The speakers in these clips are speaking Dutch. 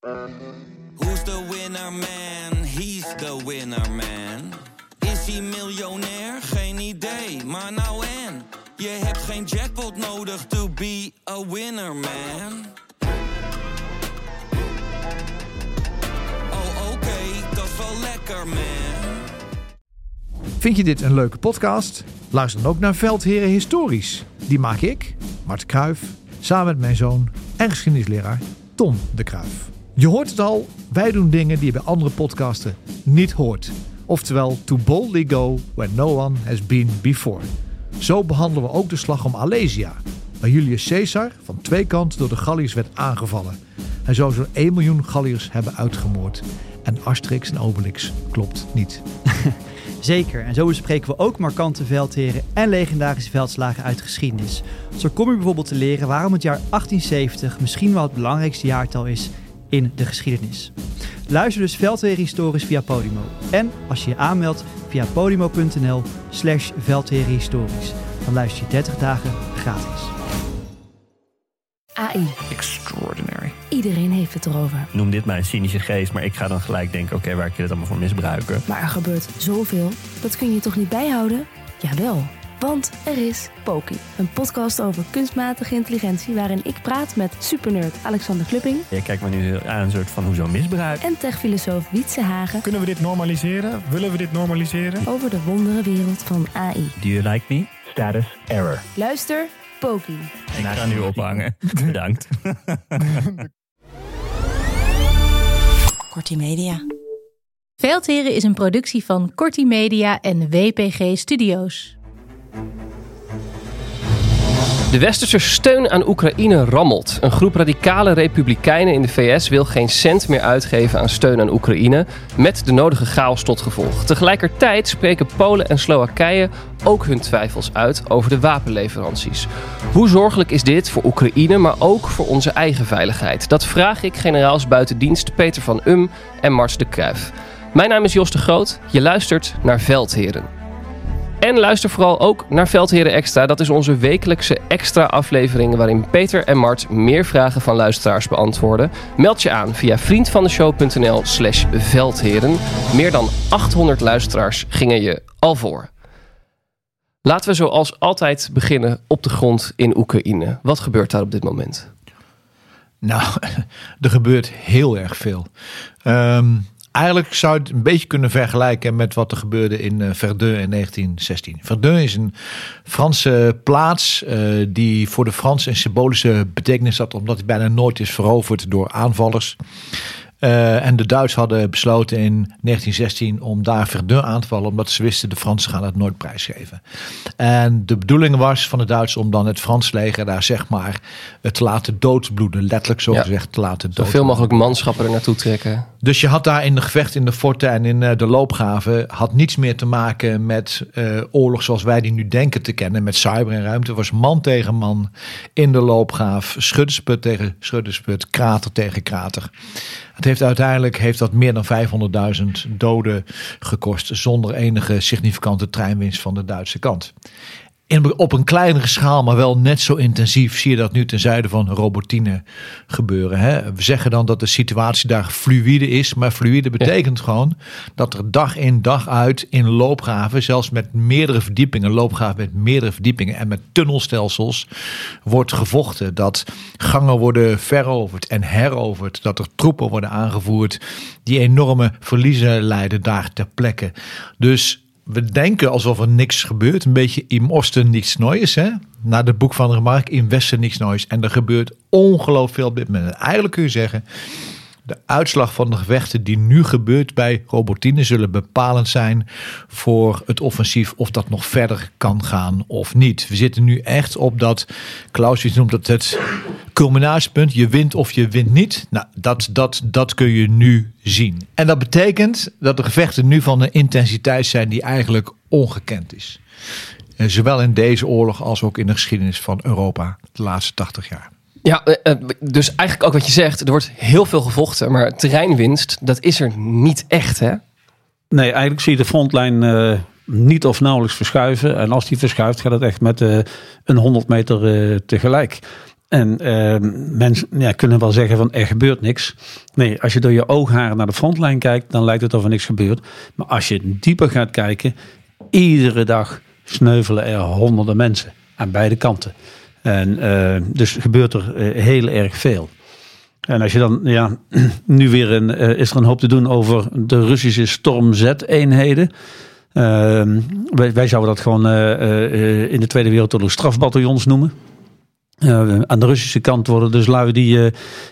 Who's the winner man? He's the winner man. Is hij miljonair? Geen idee, maar nou en. Je hebt geen jackpot nodig to be a winner man. Oh oké, dat is wel lekker man. Vind je dit een leuke podcast? Luister dan ook naar Veldheren Historisch. Die maak ik, Mart Kruif, samen met mijn zoon en geschiedenisleraar Tom de Kruif. Je hoort het al, wij doen dingen die je bij andere podcasten niet hoort. Oftewel, to boldly go where no one has been before. Zo behandelen we ook de slag om Alesia, waar Julius Caesar van twee kanten door de Galliërs werd aangevallen. Hij zou zo'n 1 miljoen Galliërs hebben uitgemoord. En Asterix en Obelix klopt niet. Zeker, en zo bespreken we ook markante veldheren en legendarische veldslagen uit de geschiedenis. Zo kom je bijvoorbeeld te leren waarom het jaar 1870 misschien wel het belangrijkste jaartal is in de geschiedenis. Luister dus Veldheren Historisch via Podimo. En als je je aanmeldt via podimo.nl slash. Dan luister je 30 dagen gratis. AI. Extraordinary. Iedereen heeft het erover. Noem dit mijn cynische geest, maar ik ga dan gelijk denken: oké, waar kun je het allemaal voor misbruiken? Maar er gebeurt zoveel. Dat kun je toch niet bijhouden? Jawel. Want er is Poki, een podcast over kunstmatige intelligentie waarin ik praat met supernerd Alexander Klupping Je kijkt me nu aan een soort van hoezo misbruik. en techfilosoof Wietse Hagen Kunnen we dit normaliseren? Willen we dit normaliseren? over de wonderenwereld van AI. Do you like me? Status error. Luister, Poki. Ik ga nu ophangen. Bedankt. Kortie Media. Veldheren is een productie van Corti Media en WPG Studios. De westerse steun aan Oekraïne rammelt. Een groep radicale republikeinen in de VS wil geen cent meer uitgeven aan steun aan Oekraïne, met de nodige chaos tot gevolg. Tegelijkertijd spreken Polen en Slowakije ook hun twijfels uit over de wapenleveranties. Hoe zorgelijk is dit voor Oekraïne, maar ook voor onze eigen veiligheid? Dat vraag ik generaals buitendienst Peter van Um en Mars de Kruif. Mijn naam is Jos de Groot. Je luistert naar Veldheren. En luister vooral ook naar Veldheren Extra. Dat is onze wekelijkse extra aflevering waarin Peter en Mart meer vragen van luisteraars beantwoorden. Meld je aan via vriendvandeshow.nl slash veldheren. Meer dan 800 luisteraars gingen je al voor. Laten we zoals altijd beginnen op de grond in Oekraïne. Wat gebeurt daar op dit moment? Nou, er gebeurt heel erg veel. Ehm, eigenlijk zou je het een beetje kunnen vergelijken met wat er gebeurde in eh, Verdun in 1916. Verdun is een Franse plaats eh, die voor de Fransen een symbolische betekenis had, omdat hij bijna nooit is veroverd door aanvallers. Eh, en de Duitsers hadden besloten in 1916 om daar Verdun aan te vallen, omdat ze wisten de Fransen gaan het nooit prijsgeven. En de bedoeling was van de Duitsers om dan het Frans leger daar zeg maar te laten doodbloeden, letterlijk zo Ja. gezegd te laten doodbloeden. Zoveel mogelijk manschappen er naartoe trekken. Dus je had daar in de gevecht in de forten en in eh, de loopgraven had niets meer te maken met eh, oorlog zoals wij die nu denken te kennen, met cyber en ruimte. Het was man tegen man in de loopgraaf, schuddersput tegen schuddersput, krater tegen krater. Het heeft uiteindelijk heeft dat meer dan 500.000 doden gekost zonder enige significante treinwinst van de Duitse kant. In, op een kleinere schaal, maar wel net zo intensief, zie je dat nu ten zuiden van Robotine gebeuren. Hè? We zeggen dan dat de situatie daar fluïde is, maar fluïde betekent gewoon dat er dag in dag uit in loopgraven, zelfs met meerdere verdiepingen, loopgraven met meerdere verdiepingen en met tunnelstelsels, wordt gevochten. Dat gangen worden veroverd en heroverd, dat er troepen worden aangevoerd die enorme verliezen leiden daar ter plekke. Dus we denken alsof er niks gebeurt. Een beetje im Osten niks Neues. Hè? Naar het boek van Remark, in Westen niks Neues. En er gebeurt ongelooflijk veel op dit moment. Eigenlijk kun je zeggen, de uitslag van de gevechten die nu gebeurt bij Robotine zullen bepalend zijn voor het offensief of dat nog verder kan gaan of niet. We zitten nu echt op dat, Klaus noemt dat het culminatiepunt. Je wint of je wint niet. Nou, dat, dat, dat kun je nu zien. En dat betekent dat de gevechten nu van een intensiteit zijn die eigenlijk ongekend is. Eh, Zowel in deze oorlog als ook in de geschiedenis van Europa de laatste 80 jaar. Ja, eh, eh, dus eigenlijk ook wat je zegt. Er wordt heel veel gevochten, maar terreinwinst, dat is er niet echt, hè? Nee, eigenlijk zie je de frontlijn eh, niet of nauwelijks verschuiven. En als die verschuift, gaat het echt met een 100 meter tegelijk. En uh, mensen ja, kunnen wel zeggen van er gebeurt niks. Nee, als je door je oogharen naar de frontlijn kijkt, dan lijkt het of er niks gebeurt. Maar als je dieper gaat kijken, iedere dag sneuvelen er honderden mensen aan beide kanten. En uh, dus gebeurt er uh, heel erg veel. En als je dan, ja, nu weer een, uh, is er een hoop te doen over de Russische Storm Z-eenheden. Ehm, wij, wij, zouden dat gewoon in de Tweede Wereldoorlog strafbataljons noemen. Uh, aan de Russische kant worden dus lui die uh,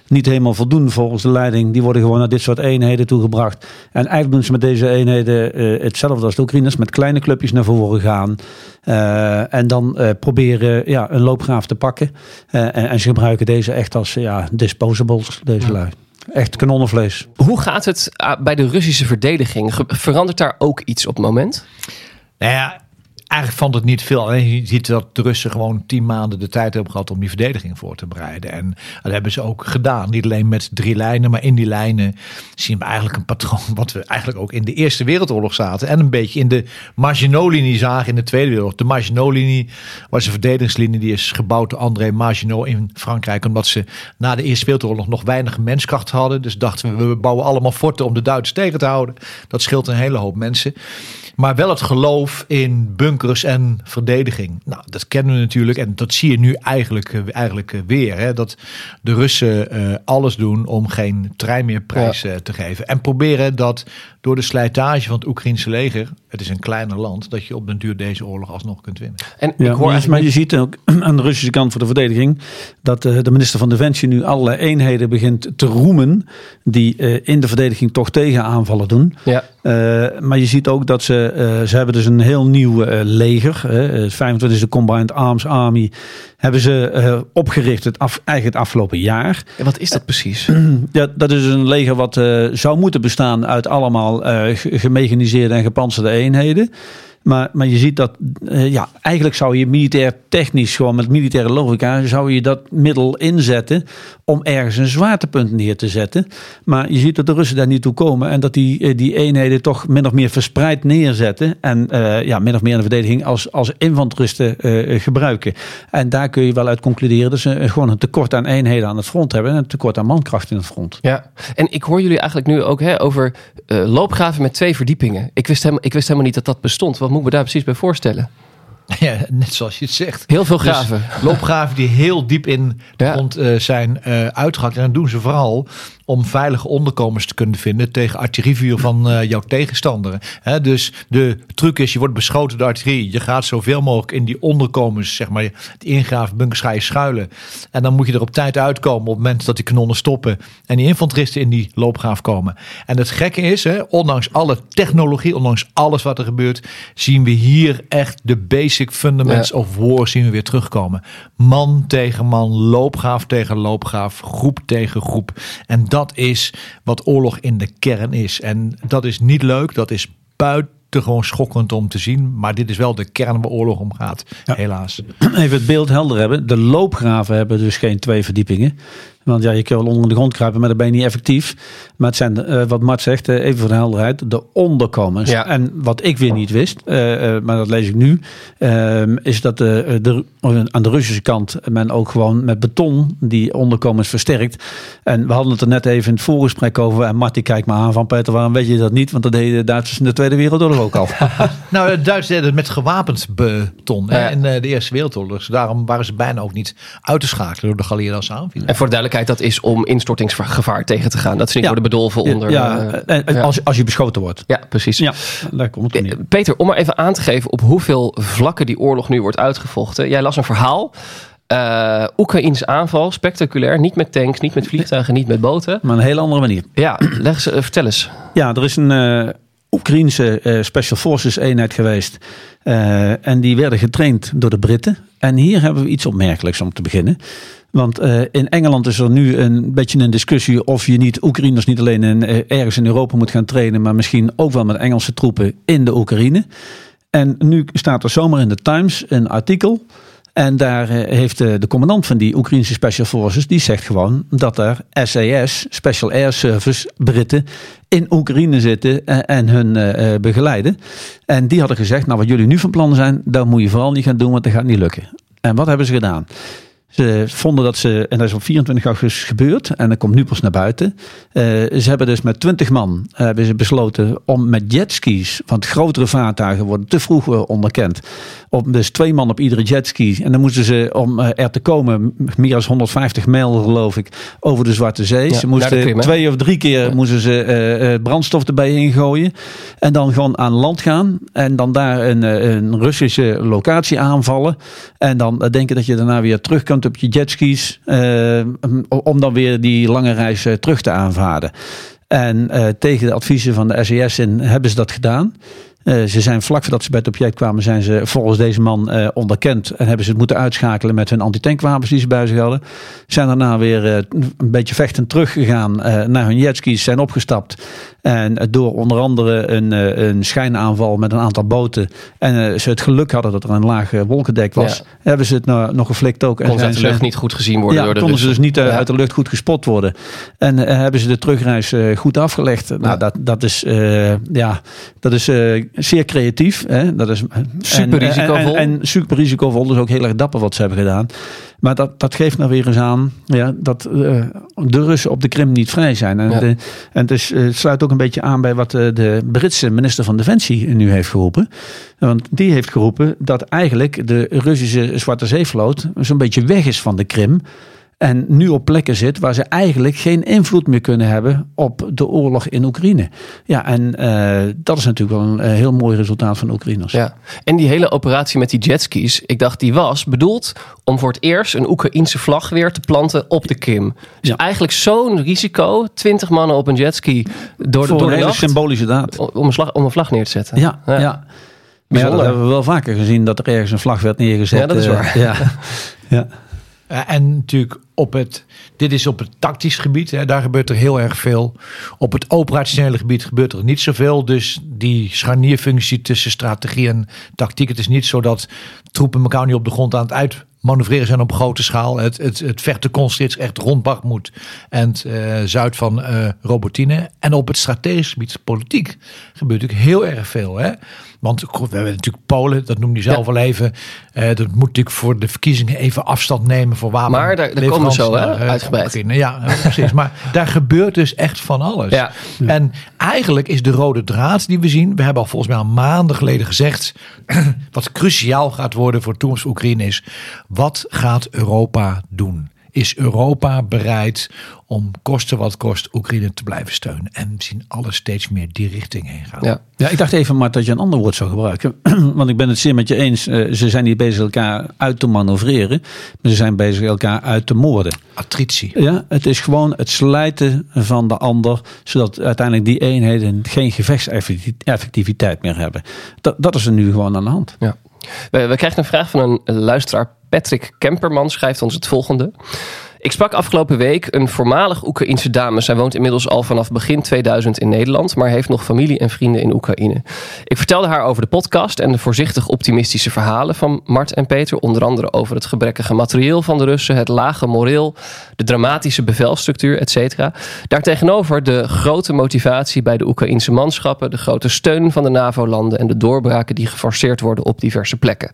niet helemaal voldoen volgens de leiding, die worden gewoon naar dit soort eenheden toegebracht. En eigenlijk doen ze met deze eenheden uh, hetzelfde als de Oekraïners, met kleine clubjes naar voren gaan. en dan proberen ja, een loopgraaf te pakken. En, en, ze gebruiken deze echt als ja, disposables, deze lui. Echt kanonnenvlees. Hoe gaat het bij de Russische verdediging? Verandert daar ook iets op het moment? Nou ja, eigenlijk vond het niet veel. Alleen je ziet dat de Russen gewoon tien maanden de tijd hebben gehad om die verdediging voor te bereiden. En dat hebben ze ook gedaan. Niet alleen met drie lijnen, maar in die lijnen zien we eigenlijk een patroon wat we eigenlijk ook in de Eerste Wereldoorlog zaten. En een beetje in de Maginot-linie zagen in de Tweede Wereldoorlog. De Maginot-linie was een verdedigingslinie die is gebouwd door André Maginot in Frankrijk. Omdat ze na de Eerste Wereldoorlog nog weinig menskracht hadden. Dus dachten we, we bouwen allemaal forten om de Duitsers tegen te houden. Dat scheelt een hele hoop mensen. Maar wel het geloof in bunkers en verdediging. Nou, dat kennen we natuurlijk. En dat zie je nu eigenlijk, eh, eigenlijk eh, weer. Hè? Dat de Russen uh, alles doen om geen trein meer prijs ja. te geven. En proberen dat door de slijtage van het Oekraïnse leger. Het is een kleiner land. Dat je op den duur deze oorlog alsnog kunt winnen. En ja, ik hoor maar, maar je ziet ook aan de Russische kant voor de verdediging. Dat uh, de minister van Defensie nu allerlei eenheden begint te roemen. Die uh, in de verdediging toch tegenaanvallen doen. Ja. Uh, maar je ziet ook dat ze, uh, ze hebben dus een heel nieuw uh, leger. Uh, 25e Combined Arms Army hebben ze opgericht het af, eigenlijk het afgelopen jaar. En wat is dat precies? ja, dat is een leger wat zou moeten bestaan uit allemaal gemechaniseerde en gepantserde eenheden. Maar, maar je ziet dat, uh, ja, eigenlijk zou je militair technisch, gewoon met militaire logica, zou je dat middel inzetten om ergens een zwaartepunt neer te zetten. Maar je ziet dat de Russen daar niet toe komen en dat die, die eenheden toch min of meer verspreid neerzetten. En uh, ja, min of meer een verdediging als, als infanteristen uh, gebruiken. En daar kun je wel uit concluderen dat ze gewoon een tekort aan eenheden aan het front hebben en een tekort aan mankracht in het front. Ja, en ik hoor jullie eigenlijk nu ook hè, over loopgraven met twee verdiepingen. Ik wist, ik wist helemaal niet dat dat bestond. Wat moet me daar precies bij voorstellen? Ja, net zoals je het zegt. Heel veel graven. Dus loopgraven die heel diep in de ja. grond uh, zijn uh, uitgehakt. En dat doen ze vooral om veilige onderkomens te kunnen vinden tegen artillerievuur van uh, jouw tegenstander. He, dus de truc is, je wordt beschoten door artillerie. Je gaat zoveel mogelijk in die onderkomens, zeg maar, het ingraven bunkers ga je schuilen. En dan moet je er op tijd uitkomen op het moment dat die kanonnen stoppen. En die infanteristen in die loopgraaf komen. En het gekke is, he, ondanks alle technologie, ondanks alles wat er gebeurt, zien we hier echt de basic fundamentals ja. of war zien we weer terugkomen. Man tegen man, loopgraaf tegen loopgraaf, groep tegen groep. En dat is wat oorlog in de kern is. En dat is niet leuk, dat is buitengewoon schokkend om te zien. Maar dit is wel de kern waar oorlog om gaat, ja. helaas. Even het beeld helder hebben. De loopgraven hebben dus geen twee verdiepingen. Want ja, je kan wel onder de grond kruipen, maar dan ben je niet effectief. Maar het zijn, uh, wat Mart zegt, uh, even voor de helderheid, de onderkomens. Ja. En wat ik weer niet wist, uh, maar dat lees ik nu, ehm, is dat de, de, aan de Russische kant men ook gewoon met beton die onderkomens versterkt. En we hadden het er net even in het voorgesprek over. En Mart die kijkt me aan van Peter, waarom weet je dat niet? Want dat deden de Duitsers in de Tweede Wereldoorlog ook al. nou, de Duitsers deden het met gewapend beton ja. in de Eerste Wereldoorlog. Dus daarom waren ze bijna ook niet uit te schakelen door de geallieerden als aanvielen. En voor de duidelijkheid, dat is om instortingsgevaar tegen te gaan. Dat ze niet ja. worden bedolven onder... Ja, uh, ja. Als, als je beschoten wordt. Ja, precies. Ja, daar komt het neer. Peter, om maar even aan te geven op hoeveel vlakken die oorlog nu wordt uitgevochten. Jij las een verhaal... Uh, Oekraïns aanval, spectaculair. Niet met tanks, niet met vliegtuigen, niet met boten. Maar een hele andere manier. Ja, leg eens, uh, vertel eens. Ja, er is een uh, Oekraïnse uh, Special Forces eenheid geweest. Uh, en die werden getraind door de Britten. En hier hebben we iets opmerkelijks om te beginnen. Want uh, in Engeland is er nu een beetje een discussie of je niet Oekraïners niet alleen in, ergens in Europa moet gaan trainen, maar misschien ook wel met Engelse troepen in de Oekraïne. En nu staat er zomaar in de Times een artikel. En daar uh, heeft de commandant van die Oekraïnse Special Forces, die zegt gewoon dat er SAS, Special Air Service, Britten in Oekraïne zitten en hun begeleiden. En die hadden gezegd, nou wat jullie nu van plan zijn, dat moet je vooral niet gaan doen, want dat gaat niet lukken. En wat hebben ze gedaan? Ze vonden dat ze, en dat is op 24 augustus gebeurd, en dat komt nu pas naar buiten. Eh, ze hebben dus met 20 man eh, hebben ze besloten om met jetskis, want grotere vaartuigen worden te vroeg eh, onderkend. Om dus twee man op iedere jetski. En dan moesten ze, om er te komen, meer dan 150 mijl geloof ik, over de Zwarte Zee. Ja, ze moesten twee of drie keer Ja. moesten ze brandstof erbij ingooien. En dan gewoon aan land gaan. En dan daar een, een Russische locatie aanvallen. En dan denken dat je daarna weer terug op je jetskis. eh, om dan weer die lange reis eh, terug te aanvaarden. En eh, tegen de adviezen van de SES in hebben ze dat gedaan. Ze zijn vlak voordat ze bij het object kwamen, zijn ze volgens deze man eh, onderkend. En hebben ze het moeten uitschakelen met hun antitankwapens die ze bij zich hadden. Zijn daarna weer een beetje vechtend teruggegaan naar hun jetskis, zijn opgestapt. En door onder andere een, eh, een schijnaanval met een aantal boten. En eh, ze het geluk hadden dat er een laag eh, wolkendek was. Ja. Hebben ze het nou nog geflikt ook. Kon ze uit de lucht niet goed gezien worden ja, door de konden ze dus niet Ja. uit de lucht goed gespot worden. En hebben ze de terugreis goed afgelegd. Nou, dat, dat is, ja, dat is zeer creatief. Hè? Dat is, Super en- risicovol. En, en, super risicovol. Dus ook heel erg dapper wat ze hebben gedaan. Maar dat, dat geeft nou weer eens aan ja, dat eh, de Russen op de Krim niet vrij zijn. En, Ja. de, en het, is, eh, het sluit ook een beetje aan bij wat eh, de Britse minister van Defensie nu heeft geroepen. Want die heeft geroepen dat eigenlijk de Russische Zwarte Zeevloot zo'n beetje weg is van de Krim. En nu op plekken zit waar ze eigenlijk geen invloed meer kunnen hebben op de oorlog in Oekraïne. Ja, en eh, dat is natuurlijk wel een eh, heel mooi resultaat van de Oekraïners. Ja, en die hele operatie met die jetskis, ik dacht die was bedoeld om voor het eerst een Oekraïense vlag weer te planten op de Krim. Dus Ja. eigenlijk zo'n risico, 20 mannen op een jetski door de, Voor door een de hele nacht, symbolische daad. om een, slag, om een vlag neer te zetten. Ja, ja. Maar ja, dat hebben we wel vaker gezien dat er ergens een vlag werd neergezet. Ja, dat is eh, waar. Ja. ja. En natuurlijk op het, dit is op het tactisch gebied, hè, daar gebeurt er heel erg veel. Op het operationele gebied gebeurt er niet zoveel. Dus die scharnierfunctie tussen strategie en tactiek. Het is niet zo dat troepen elkaar nu op de grond aan het uitmanoeuvreren zijn op grote schaal. Het, het, het vechten constateert is echt rond Bakhmut en eh, zuid van eh Robotine. En op het strategisch gebied, politiek, gebeurt natuurlijk heel erg veel. Hè? Want goed, we hebben natuurlijk Polen, dat noemde je zelf al even. Eh, dat moet natuurlijk voor de verkiezingen even afstand nemen voor wapen. Maar daar- daar komen we zo, hè, eh, uitgebreid. Oekraïne. Ja, eh, precies. Maar daar gebeurt dus echt van alles. Ja. En eigenlijk is de rode draad die we zien. We hebben al volgens mij al maanden geleden gezegd. wat cruciaal gaat worden voor toekomst Oekraïne is. Wat gaat Europa doen? Is Europa bereid om koste wat kost Oekraïne te blijven steunen? En we zien alles steeds meer die richting heen gaan. Ja. Ja, ik dacht even maar dat je een ander woord zou gebruiken. Want ik ben het zeer met je eens. Eh, ze zijn niet bezig elkaar uit te manoeuvreren. Maar ze zijn bezig elkaar uit te moorden. Attritie. Ja, het is gewoon het slijten van de ander. Zodat uiteindelijk die eenheden geen gevechtseffectiviteit meer hebben. Dat, dat is er nu gewoon aan de hand. Ja. We, krijgen een vraag van een luisteraar. Patrick Kemperman schrijft ons het volgende. Ik sprak afgelopen week een voormalig Oekraïense dame. Zij woont inmiddels al vanaf begin 2000 in Nederland, maar heeft nog familie en vrienden in Oekraïne. Ik vertelde haar over de podcast en de voorzichtig optimistische verhalen van Mart en Peter. Onder andere over het gebrekkige materieel van de Russen, het lage moreel, de dramatische bevelstructuur, etc. Daartegenover de grote motivatie bij de Oekraïense manschappen, de grote steun van de NAVO-landen en de doorbraken die geforceerd worden op diverse plekken.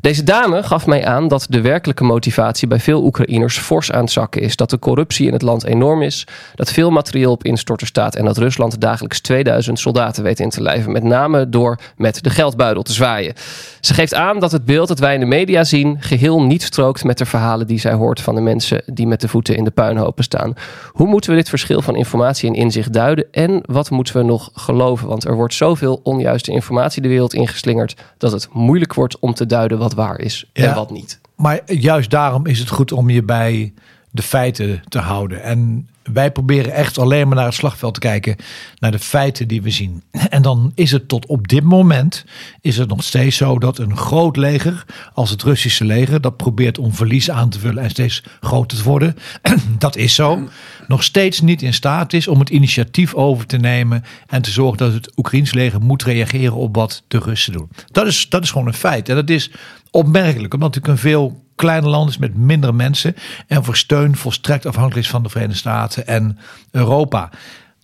Deze dame gaf mij aan dat de werkelijke motivatie bij veel Oekraïners fors aan het zakken is. Dat de corruptie in het land enorm is, dat veel materieel op instorten staat en dat Rusland dagelijks 2000 soldaten weet in te lijven. Met name door met de geldbuidel te zwaaien. Ze geeft aan dat het beeld dat wij in de media zien geheel niet strookt met de verhalen die zij hoort van de mensen die met de voeten in de puinhopen staan. Hoe moeten we dit verschil van informatie en inzicht duiden en wat moeten we nog geloven? Want er wordt zoveel onjuiste informatie de wereld ingeslingerd dat het moeilijk wordt om te duiden wat waar is en Ja. wat niet. Maar juist daarom is het goed om je bij de feiten te houden. En wij proberen echt alleen maar naar het slagveld te kijken, naar de feiten die we zien. En dan is het tot op dit moment is het nog steeds zo dat een groot leger, als het Russische leger, dat probeert om verlies aan te vullen en steeds groter te worden. Dat is zo. Nog steeds niet in staat is om het initiatief over te nemen en te zorgen dat het Oekraïns leger moet reageren op wat de Russen doen. Dat is, dat is gewoon een feit. En dat is opmerkelijk, omdat natuurlijk een veel kleiner land is met minder mensen en voor steun volstrekt afhankelijk is van de Verenigde Staten en Europa.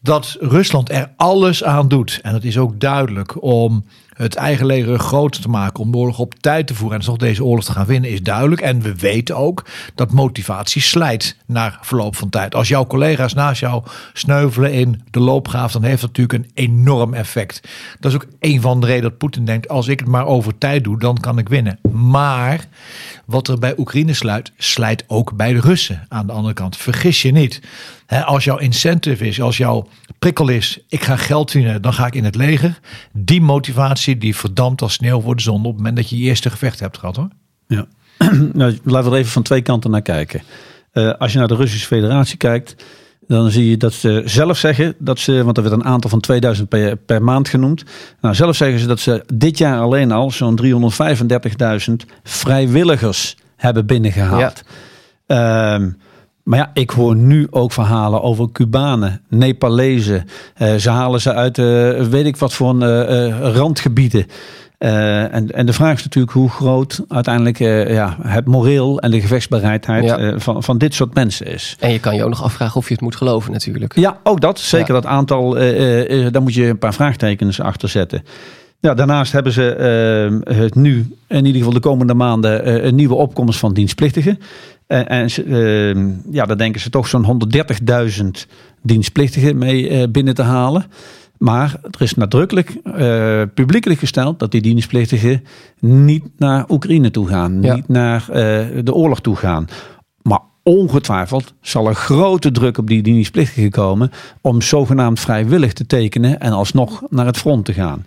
Dat Rusland er alles aan doet, en dat is ook duidelijk, om het eigen leger groter te maken om de oorlog op tijd te voeren en toch deze oorlog te gaan winnen is duidelijk. En we weten ook dat motivatie slijt naar verloop van tijd. Als jouw collega's naast jou sneuvelen in de loopgraaf, dan heeft dat natuurlijk een enorm effect. Dat is ook een van de redenen dat Poetin denkt, als ik het maar over tijd doe, dan kan ik winnen. Maar wat er bij Oekraïne sluit, slijt ook bij de Russen aan de andere kant. Vergis je niet. Als jouw incentive is, als jouw prikkel is, ik ga geld verdienen, dan ga ik in het leger. Die motivatie die verdampt als sneeuw voor de zon op het moment dat je je eerste gevecht hebt gehad hoor. Ja. nou, laten we er even van twee kanten naar kijken. Uh, als je naar de Russische Federatie kijkt, dan zie je dat ze zelf zeggen dat ze, want er werd een aantal van 2000 per, per maand genoemd. Nou, zelf zeggen ze dat ze dit jaar alleen al zo'n 335.000 vrijwilligers hebben binnengehaald. Ja. Um, maar ja, ik hoor nu ook verhalen over Cubanen, Nepalezen. Uh, ze halen ze uit, uh, weet ik wat voor uh, randgebieden. En, en de vraag is natuurlijk hoe groot uiteindelijk ja, het moreel en de gevechtsbereidheid ja. van, van dit soort mensen is. En je kan je ook nog afvragen of je het moet geloven natuurlijk. Ja, ook dat. Zeker dat aantal, daar moet je een paar vraagtekens achter zetten. Ja, daarnaast hebben ze het nu, in ieder geval de komende maanden, een nieuwe opkomst van dienstplichtigen. En, en ja, daar denken ze toch zo'n 130.000 dienstplichtigen mee binnen te halen. Maar er is nadrukkelijk uh, publiekelijk gesteld dat die dienstplichtigen niet naar Oekraïne toe gaan. Ja. Niet naar uh, de oorlog toe gaan. Maar ongetwijfeld zal er grote druk op die dienstplichtigen komen om zogenaamd vrijwillig te tekenen en alsnog naar het front te gaan.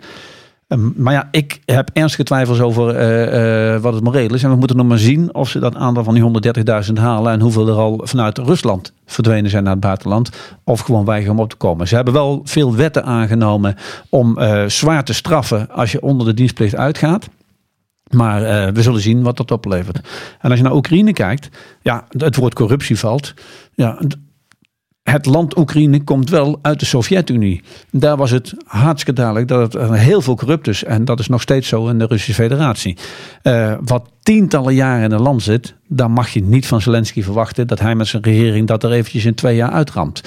Ehm, maar ja, ik heb ernstige twijfels over uh, uh, wat het moreel is. En we moeten nog maar zien of ze dat aantal van die 130.000 halen. En hoeveel er al vanuit Rusland verdwenen zijn naar het buitenland. Of gewoon weigeren om op te komen. Ze hebben wel veel wetten aangenomen om uh, zwaar te straffen als je onder de dienstplicht uitgaat. Maar we zullen zien wat dat oplevert. En als je naar Oekraïne kijkt, ja, het woord corruptie valt. Ja, het land Oekraïne komt wel uit de Sovjet-Unie. Daar was het hartstikke duidelijk dat het heel veel corrupt is. En dat is nog steeds zo in de Russische Federatie. Uh, wat tientallen jaren in een land zit, dan mag je niet van Zelensky verwachten dat hij met zijn regering dat er eventjes in twee jaar uitramt.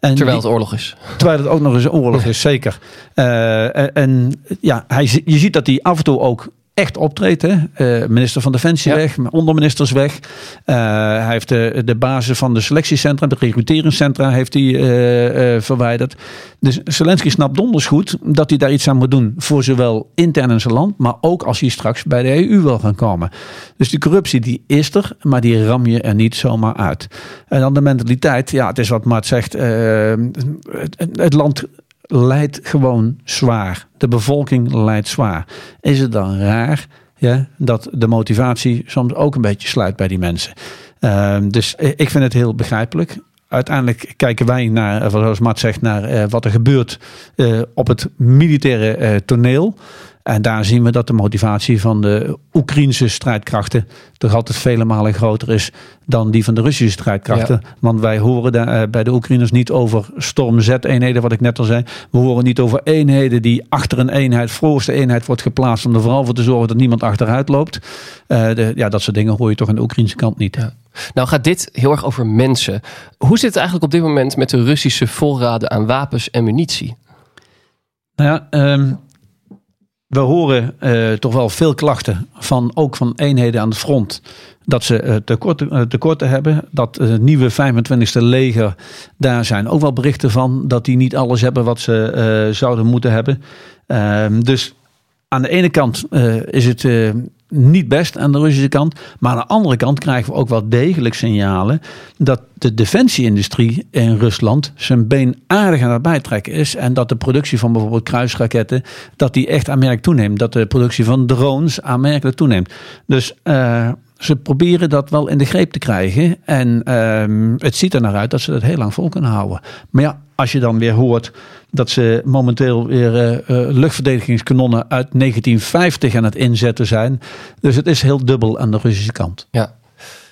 En terwijl het oorlog is. Terwijl het ook nog eens oorlog is, zeker. Uh, en ja, hij, je ziet dat hij af en toe ook echt optreedt. Hè? Uh, minister van Defensie ja. weg, onderministers weg. Uh, hij heeft de, de basis van de selectiecentra, de recruteringscentra heeft hij uh, verwijderd. Dus Zelensky snapt donders goed dat hij daar iets aan moet doen. Voor zowel intern in zijn land, maar ook als hij straks bij de EU wil gaan komen. Dus die corruptie die is er, maar die ram je er niet zomaar uit. En dan de mentaliteit. Ja, het is wat Maart zegt. het, het land leidt gewoon zwaar. De bevolking leidt zwaar. Is het dan raar ja, dat de motivatie soms ook een beetje sluit bij die mensen? Uh, dus ik vind het heel begrijpelijk. Uiteindelijk kijken wij naar, zoals Matt zegt, naar uh, wat er gebeurt uh, op het militaire toneel. En daar zien we dat de motivatie van de Oekraïnse strijdkrachten toch altijd vele malen groter is dan die van de Russische strijdkrachten. Ja. Want wij horen de, uh, bij de Oekraïners niet over Storm Z-eenheden, wat ik net al zei. We horen niet over eenheden die achter een eenheid, voorste eenheid wordt geplaatst om er vooral voor te zorgen dat niemand achteruit loopt. Uh, de, ja, dat soort dingen hoor je toch aan de Oekraïnse kant niet. Ja. Nou gaat dit heel erg over mensen. Hoe zit het eigenlijk op dit moment met de Russische voorraden aan wapens en munitie? Nou ja, um, we horen uh, toch wel veel klachten van ook van eenheden aan het front. Dat ze uh, tekorten, uh, tekorten hebben. Dat nieuwe 25e leger, daar zijn ook wel berichten van. Dat die niet alles hebben wat ze zouden moeten hebben. Ehm, dus aan de ene kant is het niet best aan de Russische kant. Maar aan de andere kant krijgen we ook wel degelijk signalen dat de defensieindustrie in Rusland zijn been aardig aan het bijtrekken is. En dat de productie van bijvoorbeeld kruisraketten, dat die echt aanmerkelijk toeneemt. Dat de productie van drones aanmerkelijk toeneemt. Dus uh, ze proberen dat wel in de greep te krijgen. En uh, het ziet er naar uit dat ze dat heel lang vol kunnen houden. Maar ja, als je dan weer hoort dat ze momenteel weer uh, uh, luchtverdedigingskanonnen uit 1950 aan het inzetten zijn. Dus het is heel dubbel aan de Russische kant. Ja.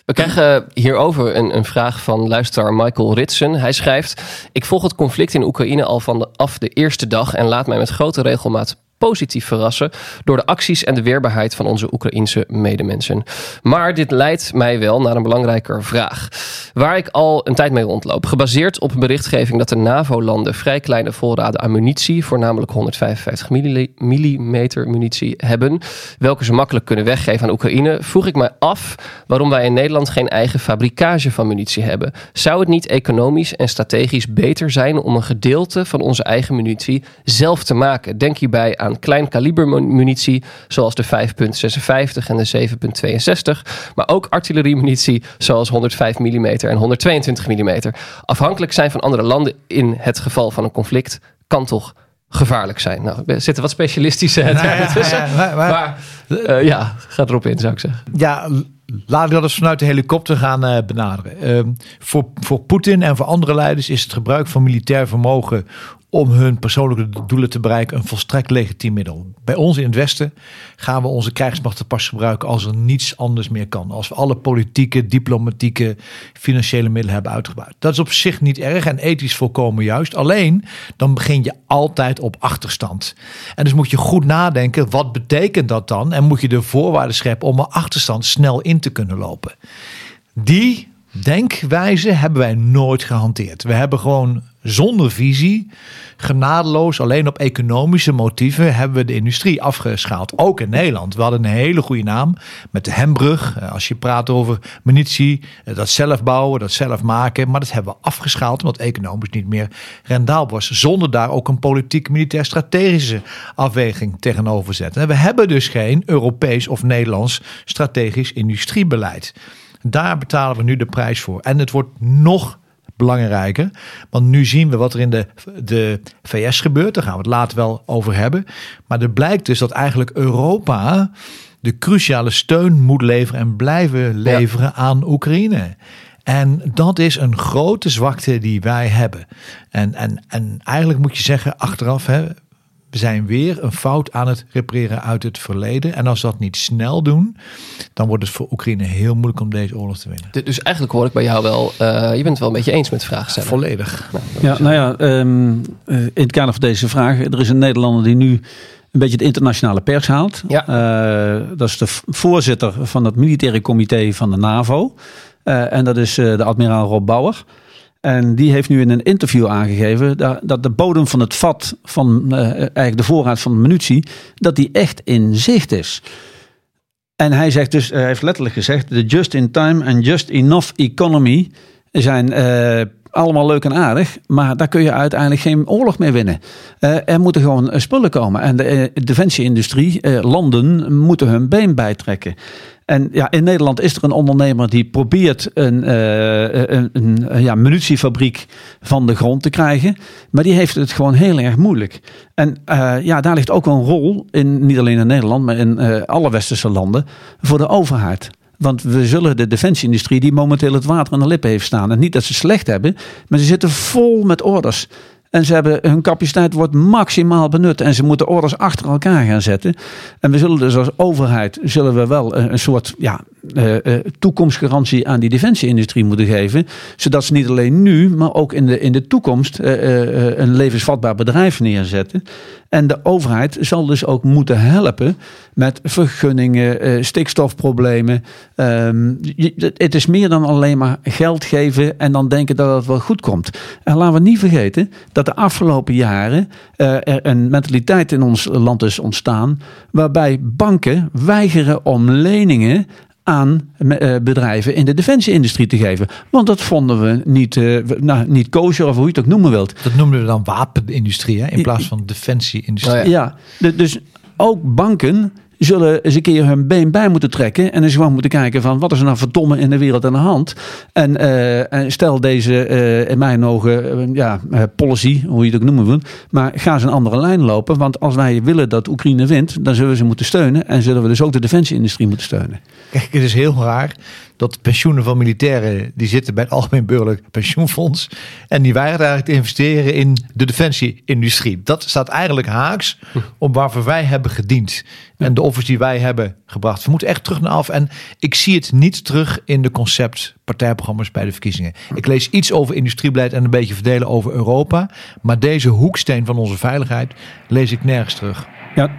We krijgen hierover een, een vraag van luisteraar Michael Ritsen. Hij schrijft: Ik volg het conflict in Oekraïne al vanaf de eerste dag en laat mij met grote regelmaat positief verrassen door de acties en de weerbaarheid van onze Oekraïense medemensen. Maar dit leidt mij wel naar een belangrijker vraag. Waar ik al een tijd mee rondloop. Gebaseerd op een berichtgeving dat de NAVO-landen vrij kleine voorraden aan munitie, voornamelijk 155 mm munitie, hebben, welke ze makkelijk kunnen weggeven aan Oekraïne, vroeg ik mij af waarom wij in Nederland geen eigen fabrikage van munitie hebben. Zou het niet economisch en strategisch beter zijn om een gedeelte van onze eigen munitie zelf te maken? Denk hierbij aan klein kaliber munitie, zoals de 5.56 en de 7.62, maar ook artilleriemunitie, zoals 105 mm en 122 mm. Afhankelijk zijn van andere landen in het geval van een conflict kan toch gevaarlijk zijn. Nou, er zitten wat specialistische tussen. Ja, maar, maar uh, ja, ga erop in, zou ik zeggen. Ja, laten we dat eens vanuit de helikopter gaan uh, benaderen. Uh, voor, voor Poetin en voor andere leiders is het gebruik van militair vermogen om hun persoonlijke doelen te bereiken een volstrekt legitiem middel. Bij ons in het Westen gaan we onze krijgsmachten pas gebruiken als er niets anders meer kan. Als we alle politieke, diplomatieke, financiële middelen hebben uitgebouwd. Dat is op zich niet erg en ethisch volkomen juist. Alleen dan begin je altijd op achterstand. En dus moet je goed nadenken, wat betekent dat dan? En moet je de voorwaarden scheppen om een achterstand snel in te kunnen lopen. Die denkwijze hebben wij nooit gehanteerd. We hebben gewoon zonder visie, genadeloos, alleen op economische motieven, hebben we de industrie afgeschaald. Ook in Nederland. We hadden een hele goede naam met de Hembrug. Eh, als je praat over munitie, eh, dat zelf bouwen, dat zelf maken. Maar dat hebben we afgeschaald omdat economisch niet meer rendabel was. Zonder daar ook een politiek-militair strategische afweging tegenover zetten. En we hebben dus geen Europees of Nederlands strategisch industriebeleid. Daar betalen we nu de prijs voor. En het wordt nog belangrijker. Want nu zien we wat er in de, de VS gebeurt. Daar gaan we het later wel over hebben. Maar er blijkt dus dat eigenlijk Europa de cruciale steun moet leveren en blijven leveren aan Oekraïne. En dat is een grote zwakte die wij hebben. En, en, en eigenlijk moet je zeggen, achteraf, hè, zijn weer een fout aan het repareren uit het verleden. En als we dat niet snel doen, dan wordt het voor Oekraïne heel moeilijk om deze oorlog te winnen. Dus eigenlijk hoor ik bij jou wel, uh, je bent het wel een beetje eens met de vraag stellen. Volledig. Nou, ja, nou ja, um, in het kader van deze vraag, er is een Nederlander die nu een beetje de internationale pers haalt. Ja. Uh, dat is de voorzitter van het militaire comité van de NAVO. Uh, en dat is de admiraal Rob Bauer. En die heeft nu in een interview aangegeven dat, de bodem van het vat van uh, eigenlijk de voorraad van de munitie, dat die echt in zicht is. En hij zegt dus, hij heeft letterlijk gezegd, de just-in-time en just-enough economy zijn uh, allemaal leuk en aardig, maar daar kun je uiteindelijk geen oorlog meer winnen. Uh, er moeten gewoon spullen komen en de defensieindustrie, landen moeten hun been bijtrekken. En ja, in Nederland is er een ondernemer die probeert een, uh, een, een, ja, munitiefabriek van de grond te krijgen. Maar die heeft het gewoon heel erg moeilijk. En ja, daar ligt ook een rol in, niet alleen in Nederland, maar in alle westerse landen, voor de overheid. Want we zullen de defensieindustrie, die momenteel het water aan de lippen heeft staan. En niet dat ze slecht hebben, maar ze zitten vol met orders. En ze hebben, hun capaciteit wordt maximaal benut. En ze moeten orders achter elkaar gaan zetten. En we zullen dus als overheid zullen we wel een, soort ja, uh, uh, toekomstgarantie aan die defensieindustrie moeten geven. Zodat ze niet alleen nu, maar ook in de, in de toekomst uh, een levensvatbaar bedrijf neerzetten. En de overheid zal dus ook moeten helpen met vergunningen, stikstofproblemen. Um, je, het is meer dan alleen maar geld geven en dan denken dat het wel goed komt. En laten we niet vergeten dat de afgelopen jaren er een mentaliteit in ons land is ontstaan. waarbij banken weigeren om leningen aan bedrijven in de defensieindustrie te geven. Want dat vonden we niet, uh, nou, niet kosher of hoe je het ook noemen wilt. Dat noemden we dan wapenindustrie hè, in plaats van defensieindustrie. Oh ja, ja dus ook banken zullen eens een keer hun been bij moeten trekken. En eens gewoon moeten kijken van wat is er nou verdomme in de wereld aan de hand. En, uh, en stel deze uh, in mijn ogen uh, ja, policy, hoe je het ook noemen wil. Maar ga ze een andere lijn lopen. Want als wij willen dat Oekraïne wint, dan zullen we ze moeten steunen. En zullen we dus ook de defensieindustrie moeten steunen. Kijk, het is heel raar dat pensioenen van militairen, die zitten bij het Algemeen Burgerlijk Pensioenfonds. En die weigeren eigenlijk te investeren in de defensieindustrie. Dat staat eigenlijk haaks op waarvoor wij hebben gediend. En de offers die wij hebben gebracht. We moeten echt terug naar af. En ik zie het niet terug in de concept partijprogramma's bij de verkiezingen. Ik lees iets over industriebeleid en een beetje verdelen over Europa. Maar deze hoeksteen van onze veiligheid lees ik nergens terug. Ja,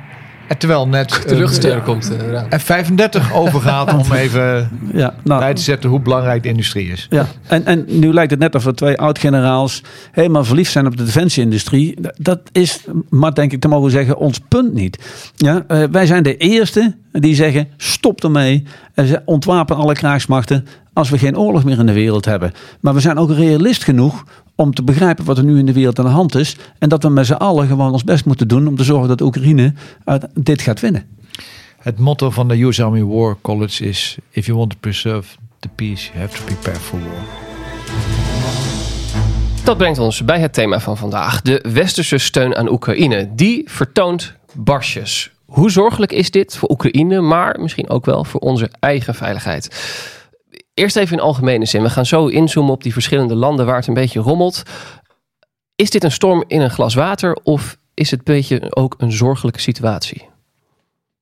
En terwijl net De eh, luchtsteun komt eh, eraan. F-35 overgaat om even ja, nou, bij te zetten hoe belangrijk de industrie is. Ja, en, en nu lijkt het net of we twee oud-generaals helemaal verliefd zijn op de defensieindustrie. Dat is, maar denk ik te mogen zeggen, ons punt niet. Ja, eh, wij zijn de eerste die zeggen, stop ermee. En ze ontwapen alle krijgsmachten als we geen oorlog meer in de wereld hebben. Maar we zijn ook realist genoeg om te begrijpen wat er nu in de wereld aan de hand is. En dat we met z'n allen gewoon ons best moeten doen om te zorgen dat Oekraïne uit dit gaat winnen. Het motto van de US Army War College is: If you want to preserve the peace, you have to prepare for war. Dat brengt ons bij het thema van vandaag. De westerse steun aan Oekraïne. Die vertoont barsjes. Hoe zorgelijk is dit voor Oekraïne, maar misschien ook wel voor onze eigen veiligheid? Eerst even in algemene zin. We gaan zo inzoomen op die verschillende landen waar het een beetje rommelt. Is dit een storm in een glas water of is het een beetje ook een zorgelijke situatie?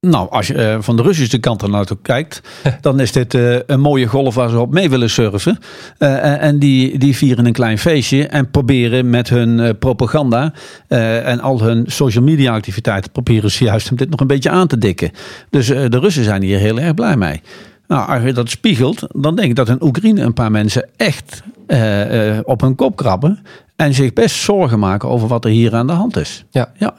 Nou, als je eh, van de Russische kant er naartoe kijkt, dan is dit eh, een mooie golf waar ze op mee willen surfen. Eh, en die, die vieren een klein feestje en proberen met hun propaganda en al hun social media activiteiten, proberen ze juist om dit nog een beetje aan te dikken. Dus de Russen zijn hier heel erg blij mee. Nou, als je dat spiegelt, dan denk ik dat in Oekraïne een paar mensen echt eh, eh, op hun kop krabben en zich best zorgen maken over wat er hier aan de hand is. Ja. Ja.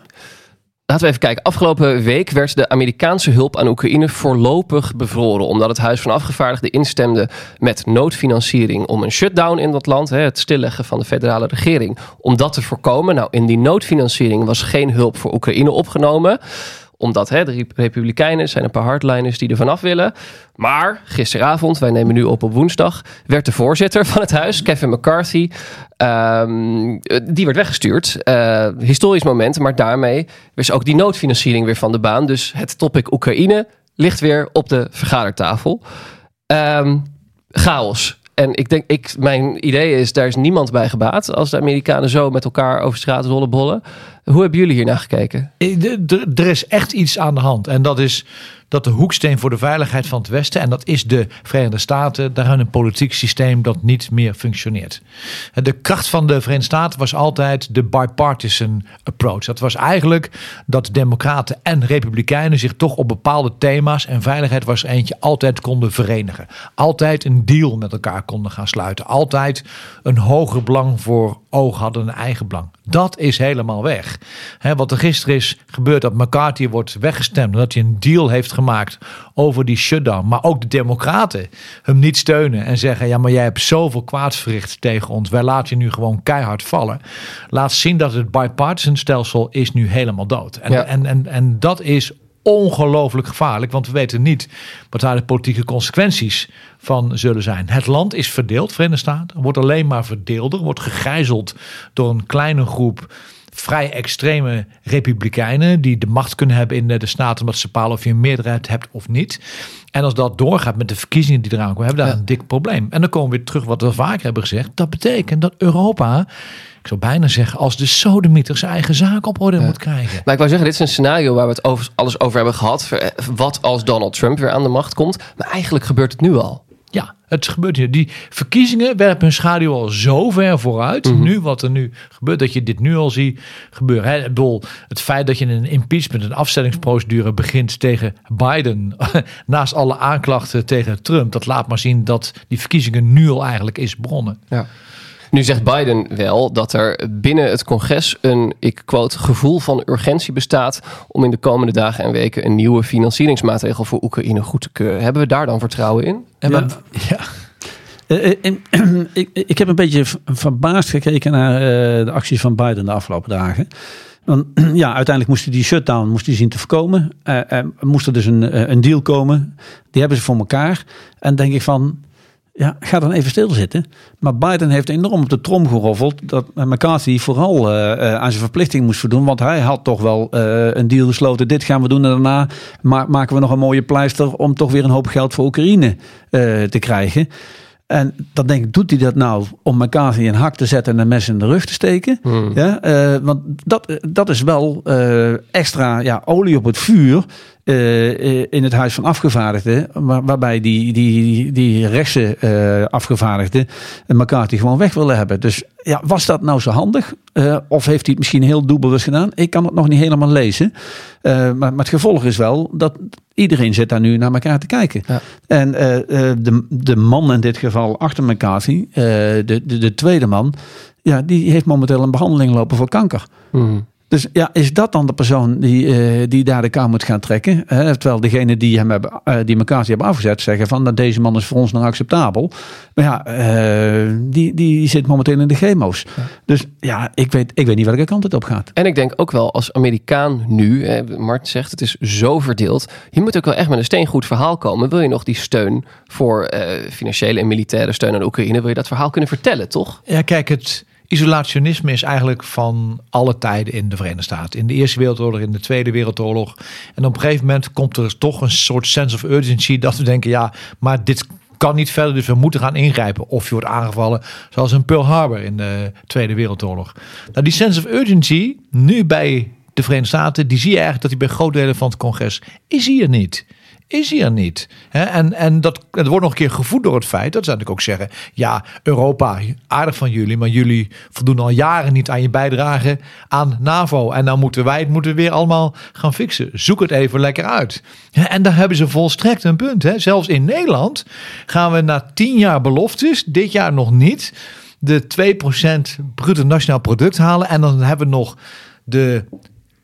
Laten we even kijken. Afgelopen week werd de Amerikaanse hulp aan Oekraïne voorlopig bevroren. Omdat het Huis van Afgevaardigden instemde met noodfinanciering om een shutdown in dat land, het stilleggen van de federale regering, om dat te voorkomen. Nou, in die noodfinanciering was geen hulp voor Oekraïne opgenomen omdat hè, de Republikeinen zijn een paar hardliners die er vanaf willen. Maar gisteravond, wij nemen nu op op woensdag, werd de voorzitter van het huis, Kevin McCarthy, ehm, die werd weggestuurd. Eh, historisch moment, maar daarmee was ook die noodfinanciering weer van de baan. Dus het topic Oekraïne ligt weer op de vergadertafel. Ehm, chaos. En ik denk, ik, mijn idee is, daar is niemand bij gebaat als de Amerikanen zo met elkaar over straat rollen bollen. Hoe hebben jullie hier naar gekeken? Eh, Er is echt iets aan de hand. En dat is dat de hoeksteen voor de veiligheid van het Westen, en dat is de Verenigde Staten, daar een politiek systeem dat niet meer functioneert. En De kracht van de Verenigde Staten was altijd de bipartisan approach. Dat was eigenlijk dat Democraten en Republikeinen zich toch op bepaalde thema's, en veiligheid was eentje, altijd konden verenigen. Altijd een deal met elkaar konden gaan sluiten. Altijd een hoger belang voor oog hadden, een eigen belang. Dat is helemaal weg. Wat er gisteren is gebeurd, dat McCarthy wordt weggestemd. Dat hij een deal heeft gemaakt over die shutdown. Maar ook de democraten hem niet steunen. En zeggen, ja maar jij hebt zoveel kwaads verricht tegen ons. Wij laten je nu gewoon keihard vallen. Laat zien dat het bipartisan stelsel is nu helemaal dood. En, Ja. en, en, en dat is ongelooflijk gevaarlijk. Want we weten niet wat daar de politieke consequenties van zullen zijn. Het land is verdeeld, Verenigde Staten. Wordt alleen maar verdeelder. Wordt gegijzeld door een kleine groep vrij extreme republikeinen. Die de macht kunnen hebben in de, de staten. Omdat ze bepalen of je een meerderheid hebt of niet. En als dat doorgaat met de verkiezingen die eraan komen. Hebben we daar een dik probleem. En dan komen we weer terug wat we vaker hebben gezegd. Dat betekent dat Europa... Ik zou bijna zeggen, als de sodemieter zijn eigen zaak op orde moet krijgen. Maar ik wou zeggen, dit is een scenario waar we het over, alles over hebben gehad. Ver- Wat als Donald Trump weer aan de macht komt? Maar eigenlijk gebeurt het nu al. Ja, het gebeurt hier. Die verkiezingen werpen hun schaduw al zo ver vooruit. Nu wat er nu gebeurt, dat je dit nu al ziet gebeuren. Hè? Ik bedoel, het feit dat je een impeachment, een afstellingsprocedure begint tegen Biden, naast alle aanklachten tegen Trump, dat laat maar zien dat die verkiezingen nu al eigenlijk is begonnen. Ja. Nu zegt Biden wel dat er binnen het congres een, ik quote, gevoel van urgentie bestaat om in de komende dagen en weken een nieuwe financieringsmaatregel voor Oekraïne goed te keuren. Hebben we daar dan vertrouwen in? En Ja. maar- ja. Eh, eh, en- ik, ik heb een beetje verbaasd gekeken naar eh, de acties van Biden de afgelopen dagen. Want ja, uiteindelijk moest hij die shutdown moest hij zien te voorkomen. Eh, eh, moest er dus een, een deal komen. Die hebben ze voor elkaar. En denk ik van, ja, ga dan even stilzitten. Maar Biden heeft enorm op de trom geroffeld dat McCarthy vooral eh, eh, aan zijn verplichting moest voldoen. Want hij had toch wel eh, een deal gesloten. Dit gaan we doen en daarna ma- maken we nog een mooie pleister om toch weer een hoop geld voor Oekraïne te krijgen. En dan denk ik, doet hij dat nou om McCarthy een hak te zetten en een mes in de rug te steken? Ja, eh, want dat, dat is wel extra ja, olie op het vuur eh, in het Huis van Afgevaardigden. Waar, waarbij die, die, die rechtse eh, afgevaardigden McCarthy gewoon weg willen hebben. Dus ja, was dat nou zo handig? Eh, of heeft hij het misschien heel doelbewust gedaan? Ik kan het nog niet helemaal lezen. Eh, maar, maar het gevolg is wel dat iedereen zit daar nu naar elkaar te kijken. Ja. En eh, eh, de, de man in dit geval achter McCarthy, eh, de, de, de tweede man, ja, die heeft momenteel een behandeling lopen voor kanker. Hmm. Dus ja, is dat dan de persoon die, eh, die daar de kou moet gaan trekken? Hè? terwijl degene die hem hebben, eh, die McCarthy hebben afgezet, zeggen van dat deze man is voor ons nog acceptabel. Maar ja, eh, die, die zit momenteel in de chemo's. Dus ja, ik weet, ik weet niet welke kant het op gaat. En ik denk ook wel als Amerikaan nu, hè, Martin zegt het is zo verdeeld. Je moet ook wel echt met een steengoed verhaal komen. Wil je nog die steun voor financiële en militaire steun aan Oekraïne, wil je dat verhaal kunnen vertellen, toch? Ja, kijk, het isolationisme is eigenlijk van alle tijden in de Verenigde Staten. In de Eerste Wereldoorlog, in de Tweede Wereldoorlog. En op een gegeven moment komt er toch een soort sense of urgency dat we denken, ja, maar dit kan niet verder, dus we moeten gaan ingrijpen. Of je wordt aangevallen, zoals in Pearl Harbor in de Tweede Wereldoorlog. Nou, die sense of urgency, nu bij de Verenigde Staten, die zie je eigenlijk dat die bij groot delen van het congres is hier niet. Is hier niet. En, en dat, het wordt nog een keer gevoed door het feit, dat zou ik ook zeggen. Ja, Europa, aardig van jullie, maar jullie voldoen al jaren niet aan je bijdrage aan NAVO. En nou moeten wij het moeten weer allemaal gaan fixen. Zoek het even lekker uit. En daar hebben ze volstrekt een punt. Hè? Zelfs in Nederland gaan we na tien jaar beloftes, dit jaar nog niet, de 2% bruto nationaal product halen. En dan hebben we nog de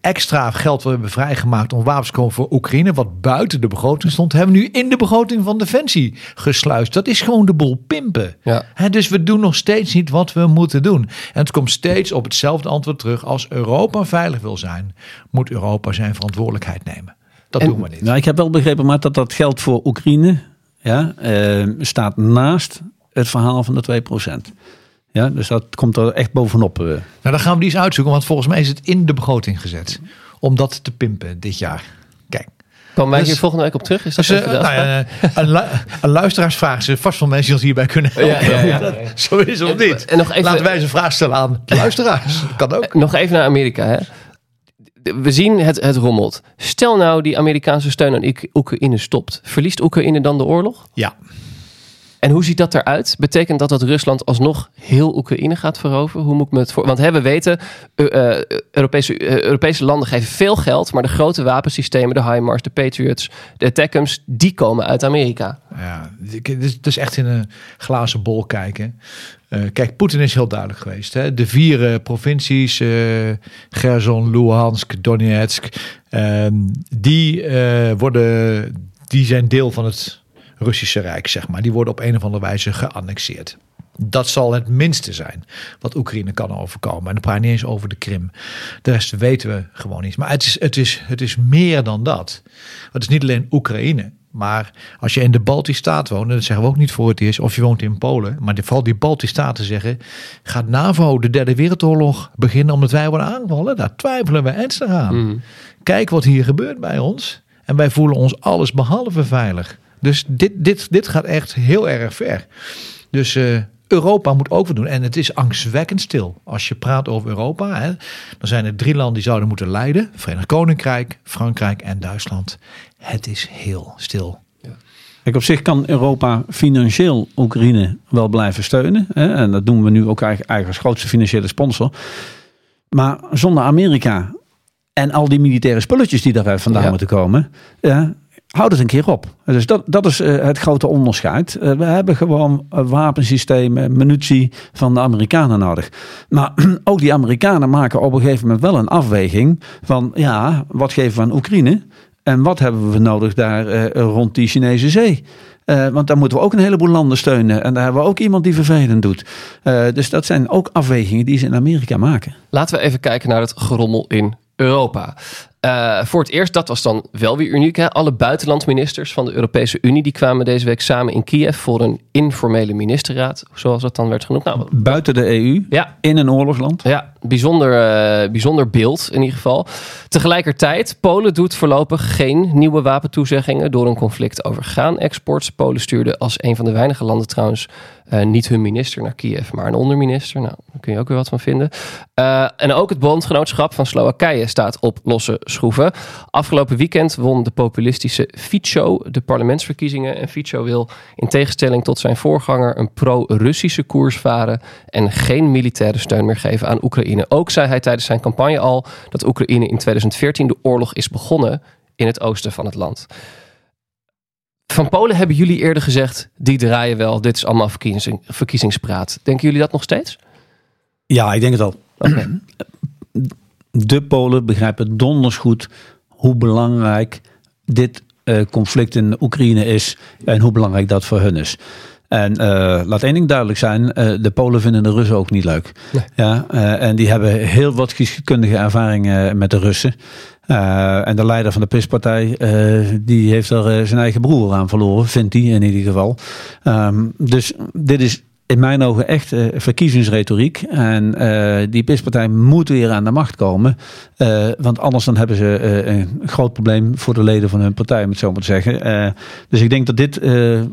extra geld we hebben vrijgemaakt om wapens te kopen voor Oekraïne, wat buiten de begroting stond, hebben we nu in de begroting van Defensie gesluist. Dat is gewoon de boel pimpen. Ja. Dus we doen nog steeds niet wat we moeten doen. En het komt steeds op hetzelfde antwoord terug. Als Europa veilig wil zijn, moet Europa zijn verantwoordelijkheid nemen. Dat En- doen we niet. Nou, ik heb wel begrepen, maar dat dat geld voor Oekraïne ja, eh, staat naast het verhaal van de 2%. Ja, dus dat komt er echt bovenop. eh. Nou, dan gaan we die eens uitzoeken, want volgens mij is het in de begroting gezet. Om dat te pimpen dit jaar. Kijk. Komen wij Dus- hier volgende week op terug? Is dat Dus, eh, nou ja, een, lu- een luisteraarsvraag is vast van mensen die ons hierbij kunnen helpen. Ja, ja. Dat Zo is het of niet. En nog even- Laten wij eens een vraag stellen aan de luisteraars. Dat kan ook. Nog even naar Amerika. Hè? We zien het, het rommelt. Stel nou die Amerikaanse steun aan Oek- Oekraïne stopt. Verliest Oekraïne dan de oorlog? Ja. En hoe ziet dat eruit? Betekent dat dat Rusland alsnog heel Oekraïne gaat veroveren? Hoe moet ik me het voor? Want hè, we weten, eh, eh, Europese, eh, Europese landen geven veel geld, maar de grote wapensystemen, de HIMARS, de Patriots, de ATACMS, die komen uit Amerika. Ja, het is, echt in een glazen bol kijken. Kijk, Poetin is heel duidelijk geweest. Hè? De vier provincies, eh Gerson, Luhansk, Donetsk, ehm, die, worden, die zijn deel van het Russische Rijk, zeg maar. Die worden op een of andere wijze geannexeerd. Dat zal het minste zijn wat Oekraïne kan overkomen. En dan praat niet eens over de Krim. De rest weten we gewoon niet. Maar het is, het is, het is meer dan dat. Het is niet alleen Oekraïne. Maar als je in de Baltische Staten woont, en dat zeggen we ook niet voor het eerst, of je woont in Polen, maar vooral die Baltische Staten zeggen, gaat NAVO de derde wereldoorlog beginnen omdat wij worden aangevallen? Daar twijfelen we ernstig aan. Kijk wat hier gebeurt bij ons. En wij voelen ons alles behalve veilig. Dus dit, dit, dit gaat echt heel erg ver. Dus eh, Europa moet ook wat doen. En het is angstwekkend stil. Als je praat over Europa, hè, dan zijn er drie landen die zouden moeten leiden: Verenigd Koninkrijk, Frankrijk en Duitsland. Het is heel stil. Kijk, op zich kan Europa financieel Oekraïne wel blijven steunen. Hè? En dat doen we nu ook eigenlijk als grootste financiële sponsor. Maar zonder Amerika en al die militaire spulletjes die daar vandaan Ja. moeten komen, ja, houd het een keer op. Dus dat, dat is eh, het grote onderscheid. Eh, we hebben gewoon eh, wapensystemen, munitie van de Amerikanen nodig. Maar ook die Amerikanen maken op een gegeven moment wel een afweging van, ja, wat geven we aan Oekraïne? En wat hebben we nodig daar rond die Chinese zee? Want daar moeten we ook een heleboel landen steunen. En daar hebben we ook iemand die vervelend doet. Dus dat zijn ook afwegingen die ze in Amerika maken. Laten we even kijken naar het gerommel in Europa. Eh, voor het eerst, dat was dan wel weer uniek. Hè? Alle buitenlandministers van de Europese Unie die kwamen deze week samen in Kiev voor een informele ministerraad, zoals dat dan werd genoemd. Nou, Buiten de EU, ja, in een oorlogsland. ja, bijzonder, eh, bijzonder beeld in ieder geval. Tegelijkertijd, Polen doet voorlopig geen nieuwe wapentoezeggingen door een conflict over graanexports. Polen stuurde als een van de weinige landen trouwens eh, niet hun minister naar Kiev, maar een onderminister. Nou, daar kun je ook weer wat van vinden. En ook het bondgenootschap van Slowakije staat op losse schroeven. Afgelopen weekend won de populistische Fico de parlementsverkiezingen. En Fico wil in tegenstelling tot zijn voorganger een pro-Russische koers varen en geen militaire steun meer geven aan Oekraïne. Ook zei hij tijdens zijn campagne al dat Oekraïne in 2014 de oorlog is begonnen in het oosten van het land. Van Polen hebben jullie eerder gezegd, die draaien wel, dit is allemaal verkiezing, verkiezingspraat. Denken jullie dat nog steeds? Ja, ik denk het al. De Polen begrijpen donders goed hoe belangrijk dit eh, conflict in Oekraïne is en hoe belangrijk dat voor hun is. En eh, laat één ding duidelijk zijn, eh, de Polen vinden de Russen ook niet leuk. Ja, en die hebben heel wat geschiedkundige ervaringen met de Russen. En de leider van de PIS-partij, die heeft er zijn eigen broer aan verloren, vindt hij in ieder geval. Ehm, dus dit is in mijn ogen echt eh, verkiezingsretoriek. En eh, die PIS-partij moet weer aan de macht komen. Eh, want anders dan hebben ze een groot probleem voor de leden van hun partij, om het zo maar te zeggen. Dus ik denk dat dit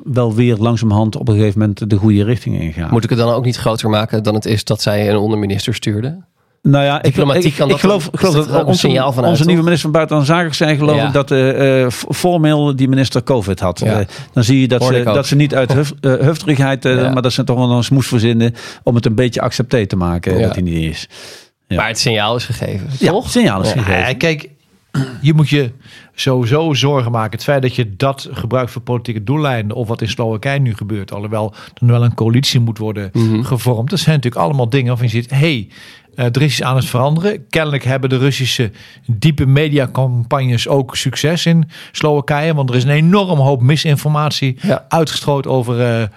wel weer langzamerhand op een gegeven moment de goede richting ingaat. Moet ik het dan ook niet groter maken dan het is dat zij een onderminister stuurden? Nou ja, ik, Diplomatiek ik, kan ik dat geloof, dan- geloof dat onze, signaal vanuit, onze nieuwe minister van Buitenlandse Zaken zijn geloof Ja. ik dat f- formeel die minister COVID had. Ja. Eh, dan zie je dat ze, dat ze niet uit huf, hufterigheid, Ja. maar dat ze toch wel een smoes verzinnen om het een beetje accepté te maken Ja. dat hij niet is. Ja. Maar het signaal is gegeven, Ja, toch? signaal is gegeven. Ja, kijk, je moet je sowieso zorgen maken. Het feit dat je dat gebruikt voor politieke doeleinden, of wat in Slowakije nu gebeurt, alhoewel er wel een coalitie moet worden Mhm. gevormd. Dat zijn natuurlijk allemaal dingen waarvan je ziet, hey, eh, er is iets aan het veranderen. Kennelijk hebben de Russische diepe mediacampagnes ook succes in Slowakije, want er is een enorm hoop misinformatie Ja. uitgestrooid over eh, eh,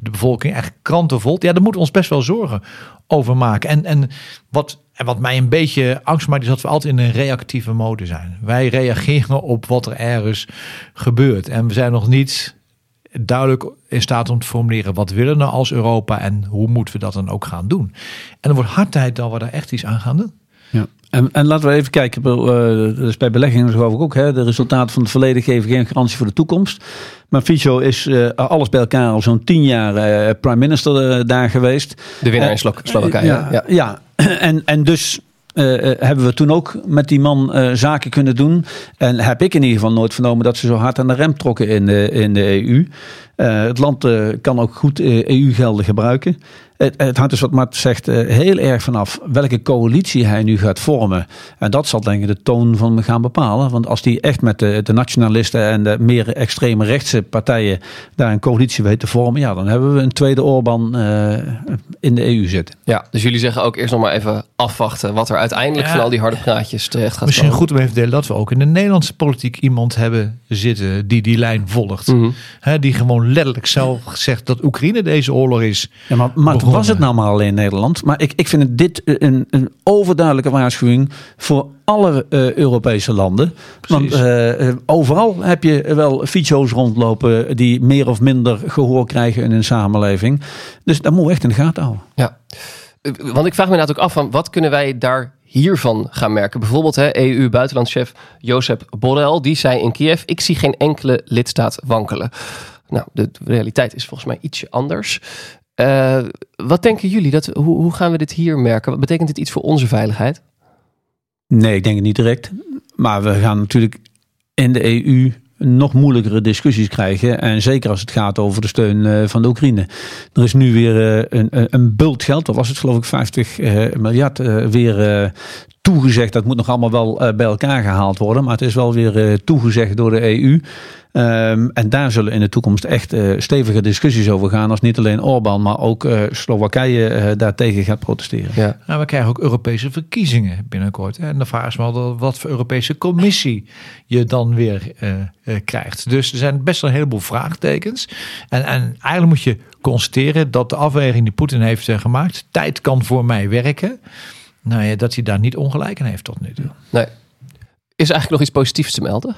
de bevolking. Echt krantenvol. Ja, daar moeten we ons best wel zorgen over maken. En, en, wat, en wat mij een beetje angst maakt, is dat we altijd in een reactieve mode zijn. Wij reageren op wat er ergens gebeurt. En we zijn nog niet duidelijk in staat om te formuleren wat willen we nou als Europa en hoe moeten we dat dan ook gaan doen. En er wordt hard tijd dat we daar echt iets aan gaan doen. Ja. En, en laten we even kijken, eh, dat is bij beleggingen geloof ik ook, hè, de resultaten van het verleden geven geen garantie voor de toekomst. Maar Fico is eh, alles bij elkaar al zo'n tien jaar eh, prime minister eh, daar geweest. De winnaar in Eh, Slo- Slowakije. Ja, ja. ja. En, en dus eh, eh, hebben we toen ook met die man eh, zaken kunnen doen. En heb ik in ieder geval nooit vernomen dat ze zo hard aan de rem trokken in in de EU. Eh, het land eh, kan ook goed EU-gelden gebruiken. Het, het hangt dus wat Mart zegt eh, heel erg vanaf welke coalitie hij nu gaat vormen. En dat zal denk ik de toon van hem gaan bepalen. Want als die echt met de, de nationalisten en de meer extreme rechtse partijen daar een coalitie weet te vormen. Ja, dan hebben we een tweede Orbán eh, in de EU zitten. Ja, dus jullie zeggen ook eerst nog maar even afwachten wat er uiteindelijk Ja. van al die harde praatjes terecht gaat Misschien komen. goed om even te delen dat we ook in de Nederlandse politiek iemand hebben zitten die die lijn volgt. Mhm. Hè, die gewoon letterlijk zelf zegt dat Oekraïne deze oorlog is. Ja, maar. Was het nou maar alleen Nederland? Maar ik, ik vind het dit een, een overduidelijke waarschuwing voor alle eh, Europese landen. Want Precies. eh, eh, overal heb je wel fietso's rondlopen die meer of minder gehoor krijgen in een samenleving. Dus dat moet echt in de gaten houden. Ja. Eh, Want ik vraag me inderdaad ook af van wat kunnen wij daar hiervan gaan merken? Bijvoorbeeld hè, EU-buitenlandchef Jozef Borrell, die zei in Kiev: Ik zie geen enkele lidstaat wankelen. Nou, de realiteit is volgens mij ietsje anders. Eh, wat denken jullie? Dat, hoe, hoe gaan we dit hier merken? Wat betekent dit iets voor onze veiligheid? Nee, ik denk het niet direct. Maar we gaan natuurlijk in de EU nog moeilijkere discussies krijgen. En zeker als het gaat over de steun eh, van de Oekraïne. Er is nu weer eh, een, een- bult geld, dat was het geloof ik 50 eh, miljard, weer toegezegd. Dat moet nog allemaal wel eh, bij elkaar gehaald worden. Maar het is wel weer eh, toegezegd door de EU. Ehm, en daar zullen in de toekomst echt eh, stevige discussies over gaan. Als niet alleen Orbán, maar ook eh, Slowakije eh, daartegen gaat protesteren. Ja. Nou, we krijgen ook Europese verkiezingen binnenkort. Hè? En de vraag is wel wat voor Europese commissie je dan weer eh, eh, krijgt. Dus er zijn best wel een heleboel vraagtekens. En, en eigenlijk moet je constateren dat de afweging die Poetin heeft gemaakt, tijd kan voor mij werken. Nou ja, dat hij daar niet ongelijk in heeft tot nu toe. Nee. Is er eigenlijk nog iets positiefs te melden?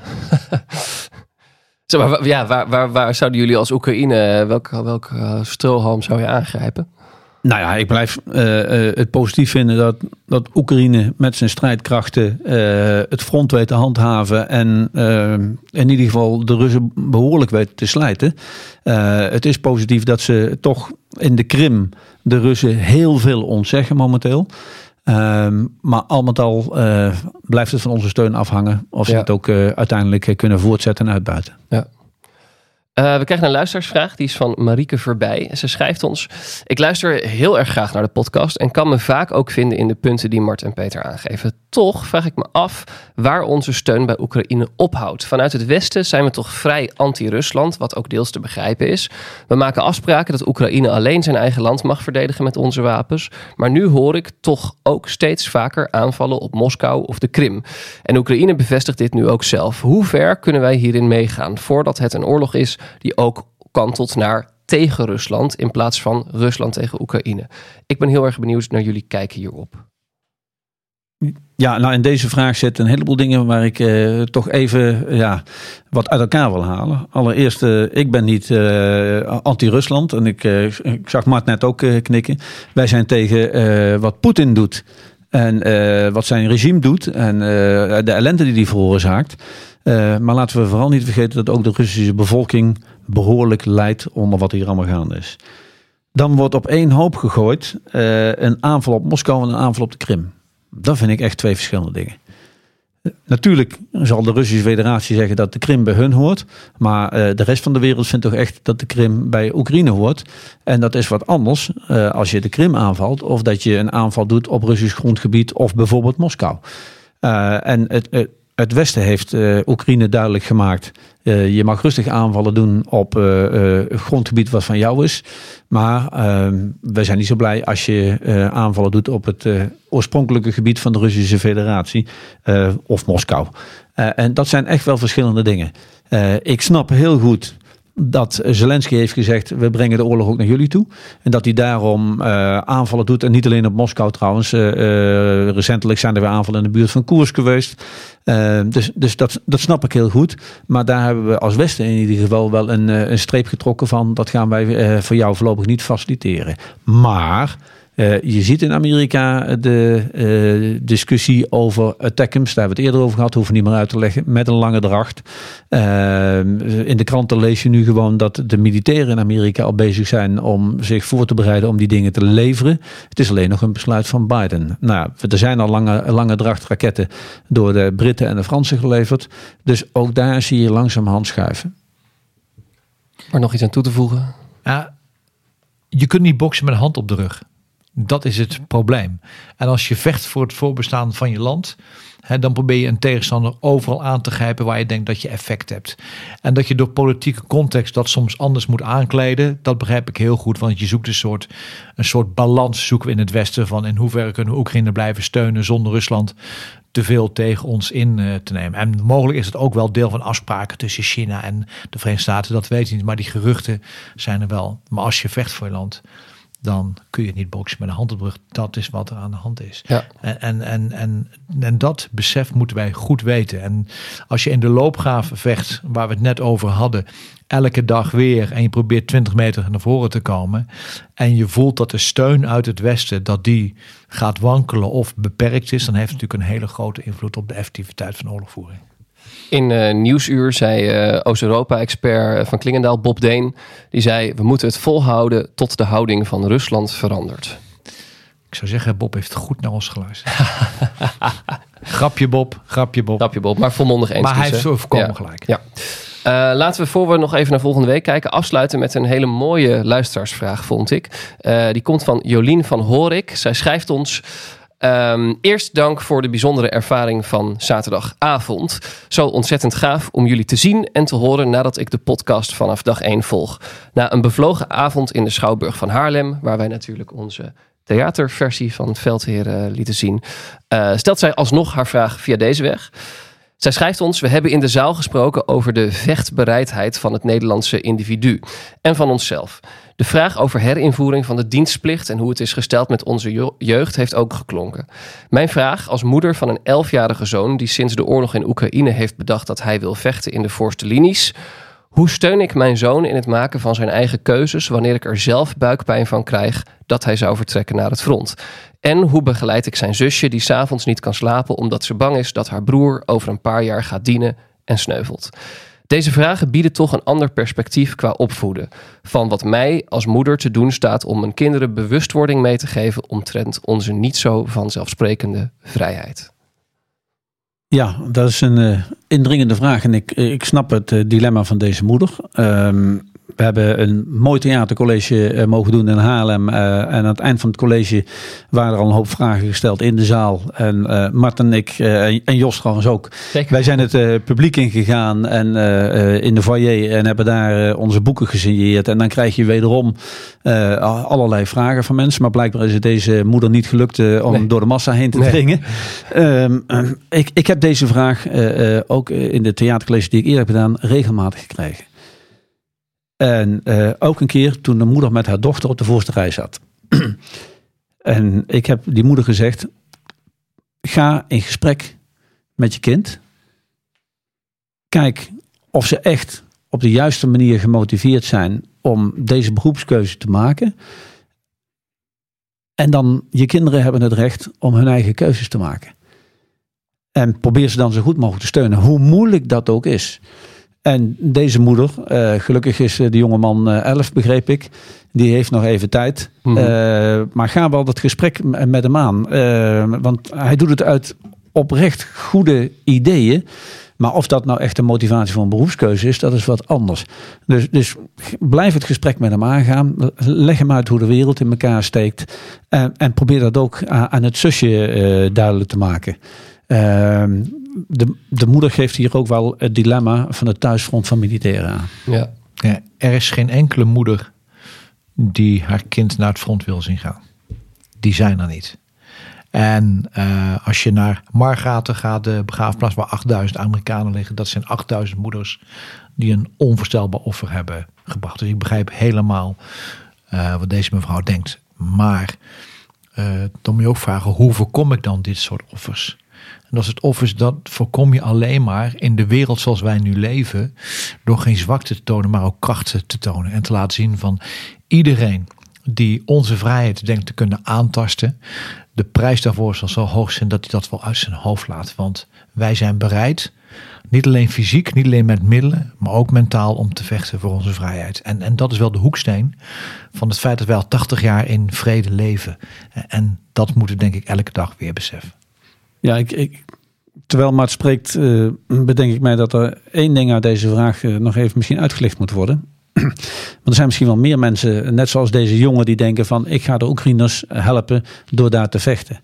zeg maar, ja, waar, waar, waar zouden jullie als Oekraïne, welke, welke eh, strohalm zou je aangrijpen? Nou ja, ik blijf eh, eh, het positief vinden dat, dat Oekraïne met zijn strijdkrachten eh, het front weet te handhaven en in ieder geval de Russen behoorlijk weet te slijten. Eh, het is positief dat ze toch in de Krim de Russen heel veel ontzeggen momenteel. Ehm, maar al met al eh, blijft het van onze steun afhangen of ze Ja. het ook eh, uiteindelijk eh, kunnen voortzetten en uitbuiten. Eh, we krijgen een luisteraarsvraag, die is van Marieke Verbij. Ze schrijft ons: Ik luister heel erg graag naar de podcast en kan me vaak ook vinden in de punten die Mart en Peter aangeven. Toch vraag ik me af waar onze steun bij Oekraïne ophoudt. Vanuit het Westen zijn we toch vrij anti-Rusland, wat ook deels te begrijpen is. We maken afspraken dat Oekraïne alleen zijn eigen land mag verdedigen met onze wapens. Maar nu hoor ik toch ook steeds vaker aanvallen op Moskou of de Krim. En Oekraïne bevestigt dit nu ook zelf. Hoe ver kunnen wij hierin meegaan voordat het een oorlog is die ook kantelt naar tegen Rusland in plaats van Rusland tegen Oekraïne? Ik ben heel erg benieuwd naar jullie kijken hierop. Ja, nou in deze vraag zitten een heleboel dingen waar ik eh, toch even eh, ja, wat uit elkaar wil halen. Allereerst, eh, ik ben niet anti-Rusland en ik, ik zag Mart net ook knikken. Wij zijn tegen wat Poetin doet en wat zijn regime doet en de ellende die hij veroorzaakt. Eh, maar laten we vooral niet vergeten dat ook de Russische bevolking behoorlijk lijdt onder wat hier allemaal gaande is. Dan wordt op één hoop gegooid eh, een aanval op Moskou en een aanval op de Krim. Dat vind ik echt twee verschillende dingen. Natuurlijk zal de Russische federatie zeggen dat de Krim bij hun hoort. Maar eh, de rest van de wereld vindt toch echt dat de Krim bij Oekraïne hoort. En dat is wat anders eh, als je de Krim aanvalt. Of dat je een aanval doet op Russisch grondgebied of bijvoorbeeld Moskou. Eh, en het, het, Westen heeft eh, Oekraïne duidelijk gemaakt. eh, je mag rustig aanvallen doen op eh, grondgebied wat van jou is. Maar eh, we zijn niet zo blij als je aanvallen doet op het oorspronkelijke gebied van de Russische Federatie of Moskou. En dat zijn echt wel verschillende dingen. Ik snap heel goed dat Zelensky heeft gezegd: we brengen de oorlog ook naar jullie toe. En dat hij daarom eh, aanvallen doet. En niet alleen op Moskou trouwens. Eh, eh, recentelijk zijn er weer aanvallen in de buurt van Koers geweest. Dus dus dat, dat snap ik heel goed. Maar daar hebben we als Westen in ieder geval wel een, een streep getrokken van. Dat gaan wij voor jou voorlopig niet faciliteren. Maar. Eh, je ziet in Amerika de eh, discussie over attackums. Daar hebben we het eerder over gehad, hoeven we niet meer uit te leggen. Met een lange dracht. Eh, in de kranten lees je nu gewoon dat de militairen in Amerika al bezig zijn om zich voor te bereiden om die dingen te leveren. Het is alleen nog een besluit van Biden. Nou, er zijn al lange, lange dracht raketten door de Britten en de Fransen geleverd. Dus ook daar zie je langzamerhand schuiven. Maar nog iets aan toe te voegen? Ja, je kunt niet boksen met een hand op de rug. Dat is het probleem. En als je vecht voor het voorbestaan van je land, hè, dan probeer je een tegenstander overal aan te grijpen waar je denkt dat je effect hebt. En dat je door politieke context dat soms anders moet aankleden, dat begrijp ik heel goed. Want je zoekt een soort, een soort balans zoeken we in het Westen van in hoeverre kunnen we Oekraïne blijven steunen zonder Rusland te veel tegen ons in eh, te nemen. En mogelijk is het ook wel deel van afspraken tussen China en de Verenigde Staten, dat weet ik niet. Maar die geruchten zijn er wel. Maar als je vecht voor je land, dan kun je niet boksen met een hand op de rug. Dat is wat er aan de hand is. Ja. En, en, en, en, en dat besef moeten wij goed weten. En als je in de loopgraven vecht, waar we het net over hadden, elke dag weer en je probeert 20 meter naar voren te komen en je voelt dat de steun uit het Westen, dat die gaat wankelen of beperkt is, dan heeft het natuurlijk een hele grote invloed op de effectiviteit van oorlogvoering. In eh, Nieuwsuur zei eh, Oost-Europa-expert van Klingendaal, Bob Deen, die zei: We moeten het volhouden tot de houding van Rusland verandert. Ik zou zeggen, Bob heeft goed naar ons geluisterd. grapje Bob, grapje Bob. Grapje Bob, maar volmondig eens. Maar hij dus, heeft zo voorkomen Ja. gelijk. Ja. Eh, laten we voor we nog even naar volgende week kijken, afsluiten met een hele mooie luisteraarsvraag, vond ik. Eh, die komt van Jolien van Horik. Zij schrijft ons. Ehm, eerst dank voor de bijzondere ervaring van zaterdagavond. Zo ontzettend gaaf om jullie te zien en te horen nadat ik de podcast vanaf dag 1 volg. Na een bevlogen avond in de Schouwburg van Haarlem, waar wij natuurlijk onze theaterversie van Veldheren lieten zien, eh, stelt zij alsnog haar vraag via deze weg. Zij schrijft ons: We hebben in de zaal gesproken over de vechtbereidheid van het Nederlandse individu en van onszelf. De vraag over herinvoering van de dienstplicht en hoe het is gesteld met onze jeugd heeft ook geklonken. Mijn vraag als moeder van een elfjarige zoon die sinds de oorlog in Oekraïne heeft bedacht dat hij wil vechten in de voorste linies. Hoe steun ik mijn zoon in het maken van zijn eigen keuzes wanneer ik er zelf buikpijn van krijg dat hij zou vertrekken naar het front? En hoe begeleid ik zijn zusje die s'avonds niet kan slapen omdat ze bang is dat haar broer over een paar jaar gaat dienen en sneuvelt? Deze vragen bieden toch een ander perspectief qua opvoeden. Van wat mij als moeder te doen staat om mijn kinderen bewustwording mee te geven omtrent onze niet zo vanzelfsprekende vrijheid. Ja, dat is een uh, indringende vraag. En ik, ik snap het uh, dilemma van deze moeder. Um, we hebben een mooi theatercollege uh, mogen doen in Haarlem. Uh, en aan het eind van het college waren er al een hoop vragen gesteld in de zaal. En uh, Mart en ik, en Jos trouwens ook. Zeker. Wij zijn het publiek ingegaan en in de foyer en hebben daar onze boeken gesigneerd. En dan krijg je wederom allerlei vragen van mensen. Maar blijkbaar is het deze moeder niet gelukt om nee. door de massa heen te nee. dringen. Um, ik, ik heb deze vraag ook in de theatercollege die ik eerder heb gedaan regelmatig gekregen. En uh, ook een keer toen de moeder met haar dochter op de voorste rij zat. en ik heb die moeder gezegd: ga in gesprek met je kind. Kijk of ze echt op de juiste manier gemotiveerd zijn om deze beroepskeuze te maken. En dan, je kinderen hebben het recht om hun eigen keuzes te maken. En probeer ze dan zo goed mogelijk te steunen, hoe moeilijk dat ook is. En deze moeder, uh, gelukkig is de jongeman uh, 11, begreep ik. Die heeft nog even tijd. Mm -hmm. uh, maar ga wel dat gesprek met hem aan. want hij doet het uit oprecht goede ideeën. Maar of dat nou echt een motivatie voor een beroepskeuze is, dat is wat anders. Dus, dus blijf het gesprek met hem aangaan. Leg hem uit hoe de wereld in elkaar steekt. en probeer dat ook aan, aan het zusje duidelijk te maken. De, de moeder geeft hier ook wel het dilemma van het thuisfront van militairen aan. Ja. ja. Er is geen enkele moeder die haar kind naar het front wil zien gaan. Die zijn er niet. En uh, als je naar Margaten gaat, de begraafplaats waar 8000 Amerikanen liggen, dat zijn 8000 moeders die een onvoorstelbaar offer hebben gebracht. Dus ik begrijp helemaal uh, wat deze mevrouw denkt. Maar uh, dan moet je ook vragen, hoe voorkom ik dan dit soort offers? En dat is het office, dat voorkom je alleen maar in de wereld zoals wij nu leven. Door geen zwakte te tonen, maar ook krachten te tonen. En te laten zien van iedereen die onze vrijheid denkt te kunnen aantasten. De prijs daarvoor zal zo hoog zijn dat hij dat wel uit zijn hoofd laat. Want wij zijn bereid, niet alleen fysiek, niet alleen met middelen, maar ook mentaal om te vechten voor onze vrijheid. En, en dat is wel de hoeksteen van het feit dat wij al 80 jaar in vrede leven. En dat moeten denk ik elke dag weer beseffen. Ja, ik, terwijl Mart spreekt, uh, bedenk ik mij dat er één ding uit deze vraag uh, nog even misschien uitgelicht moet worden. Want er zijn misschien wel meer mensen, net zoals deze jongen, die denken van ik ga de Oekraïners helpen door daar te vechten.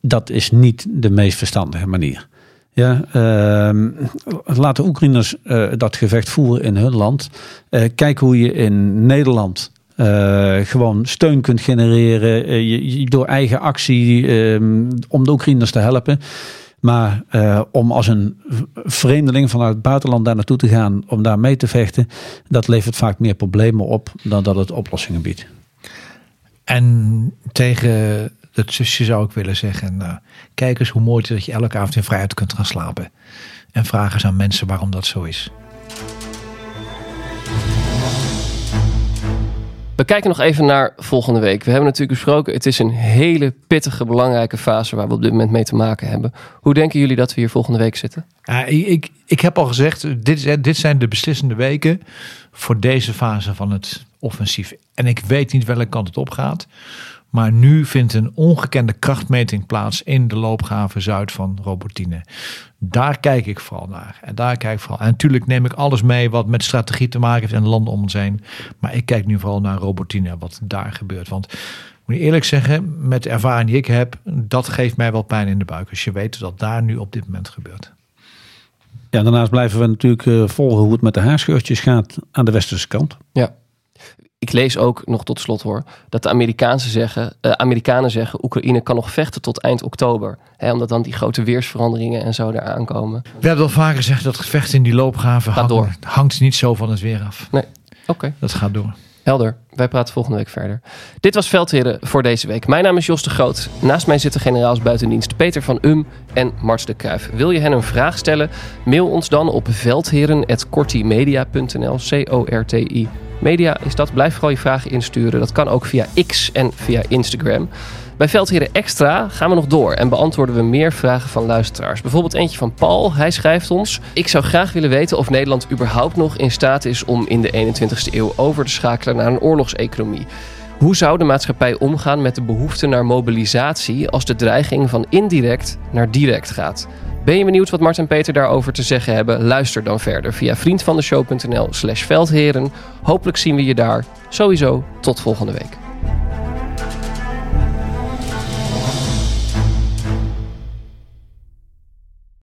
Dat is niet de meest verstandige manier. Ja, uh, laat de Oekraïners uh, dat gevecht voeren in hun land. kijk hoe je in Nederland uh, gewoon steun kunt genereren uh, je, door eigen actie um, om de Oekraïners te helpen. Maar uh, om als een vreemdeling vanuit het buitenland daar naartoe te gaan om daar mee te vechten, dat levert vaak meer problemen op dan dat het oplossingen biedt. En tegen het zusje zou ik willen zeggen, nou, kijk eens hoe mooi het is dat je elke avond in vrijheid kunt gaan slapen. En vraag eens aan mensen waarom dat zo is. We kijken nog even naar volgende week. We hebben natuurlijk besproken, het is een hele pittige, belangrijke fase waar we op dit moment mee te maken hebben. Hoe denken jullie dat we hier volgende week zitten? Ja, ik, ik heb al gezegd, dit, dit zijn de beslissende weken voor deze fase van het offensief. En ik weet niet welke kant het op gaat. Maar nu vindt een ongekende krachtmeting plaats in de loopgave Zuid van Robotine. Daar kijk ik vooral naar. En daar kijk ik vooral. En natuurlijk neem ik alles mee wat met strategie te maken heeft en landen om ons heen. Maar ik kijk nu vooral naar Robotine, wat daar gebeurt. Want moet je eerlijk zeggen, met de ervaring die ik heb, dat geeft mij wel pijn in de buik. Als je weet dat daar nu op dit moment gebeurt. Ja, daarnaast blijven we natuurlijk uh, volgen hoe het met de haarscheurtjes gaat aan de westerse kant. Ja. Ik lees ook nog tot slot hoor, dat de Amerikaanse zeggen, uh, Amerikanen zeggen Oekraïne kan nog vechten tot eind oktober. Hè, omdat dan die grote weersveranderingen en zo eraan komen. We hebben al vaker gezegd dat het gevecht in die loopgraven door. hangt niet zo van het weer af. Nee, oké. Okay. Dat gaat door. Helder, wij praten volgende week verder. Dit was Veldheren voor deze week. Mijn naam is Jos de Groot. Naast mij zitten generaals buitendienst Peter van Um en Mars de Kruijf. Wil je hen een vraag stellen? Mail ons dan op veldheren.cortimedia.nl C-O-R-T-I Media is dat. Blijf vooral je vragen insturen. Dat kan ook via X en via Instagram. Bij Veldheren Extra gaan we nog door en beantwoorden we meer vragen van luisteraars. Bijvoorbeeld eentje van Paul. Hij schrijft ons: Ik zou graag willen weten of Nederland überhaupt nog in staat is om in de 21ste eeuw over te schakelen naar een oorlogseconomie. Hoe zou de maatschappij omgaan met de behoefte naar mobilisatie als de dreiging van indirect naar direct gaat? Ben je benieuwd wat Mart en Peter daarover te zeggen hebben? Luister dan verder via vriendvandeshow.nl slash veldheren. Hopelijk zien we je daar. Sowieso tot volgende week.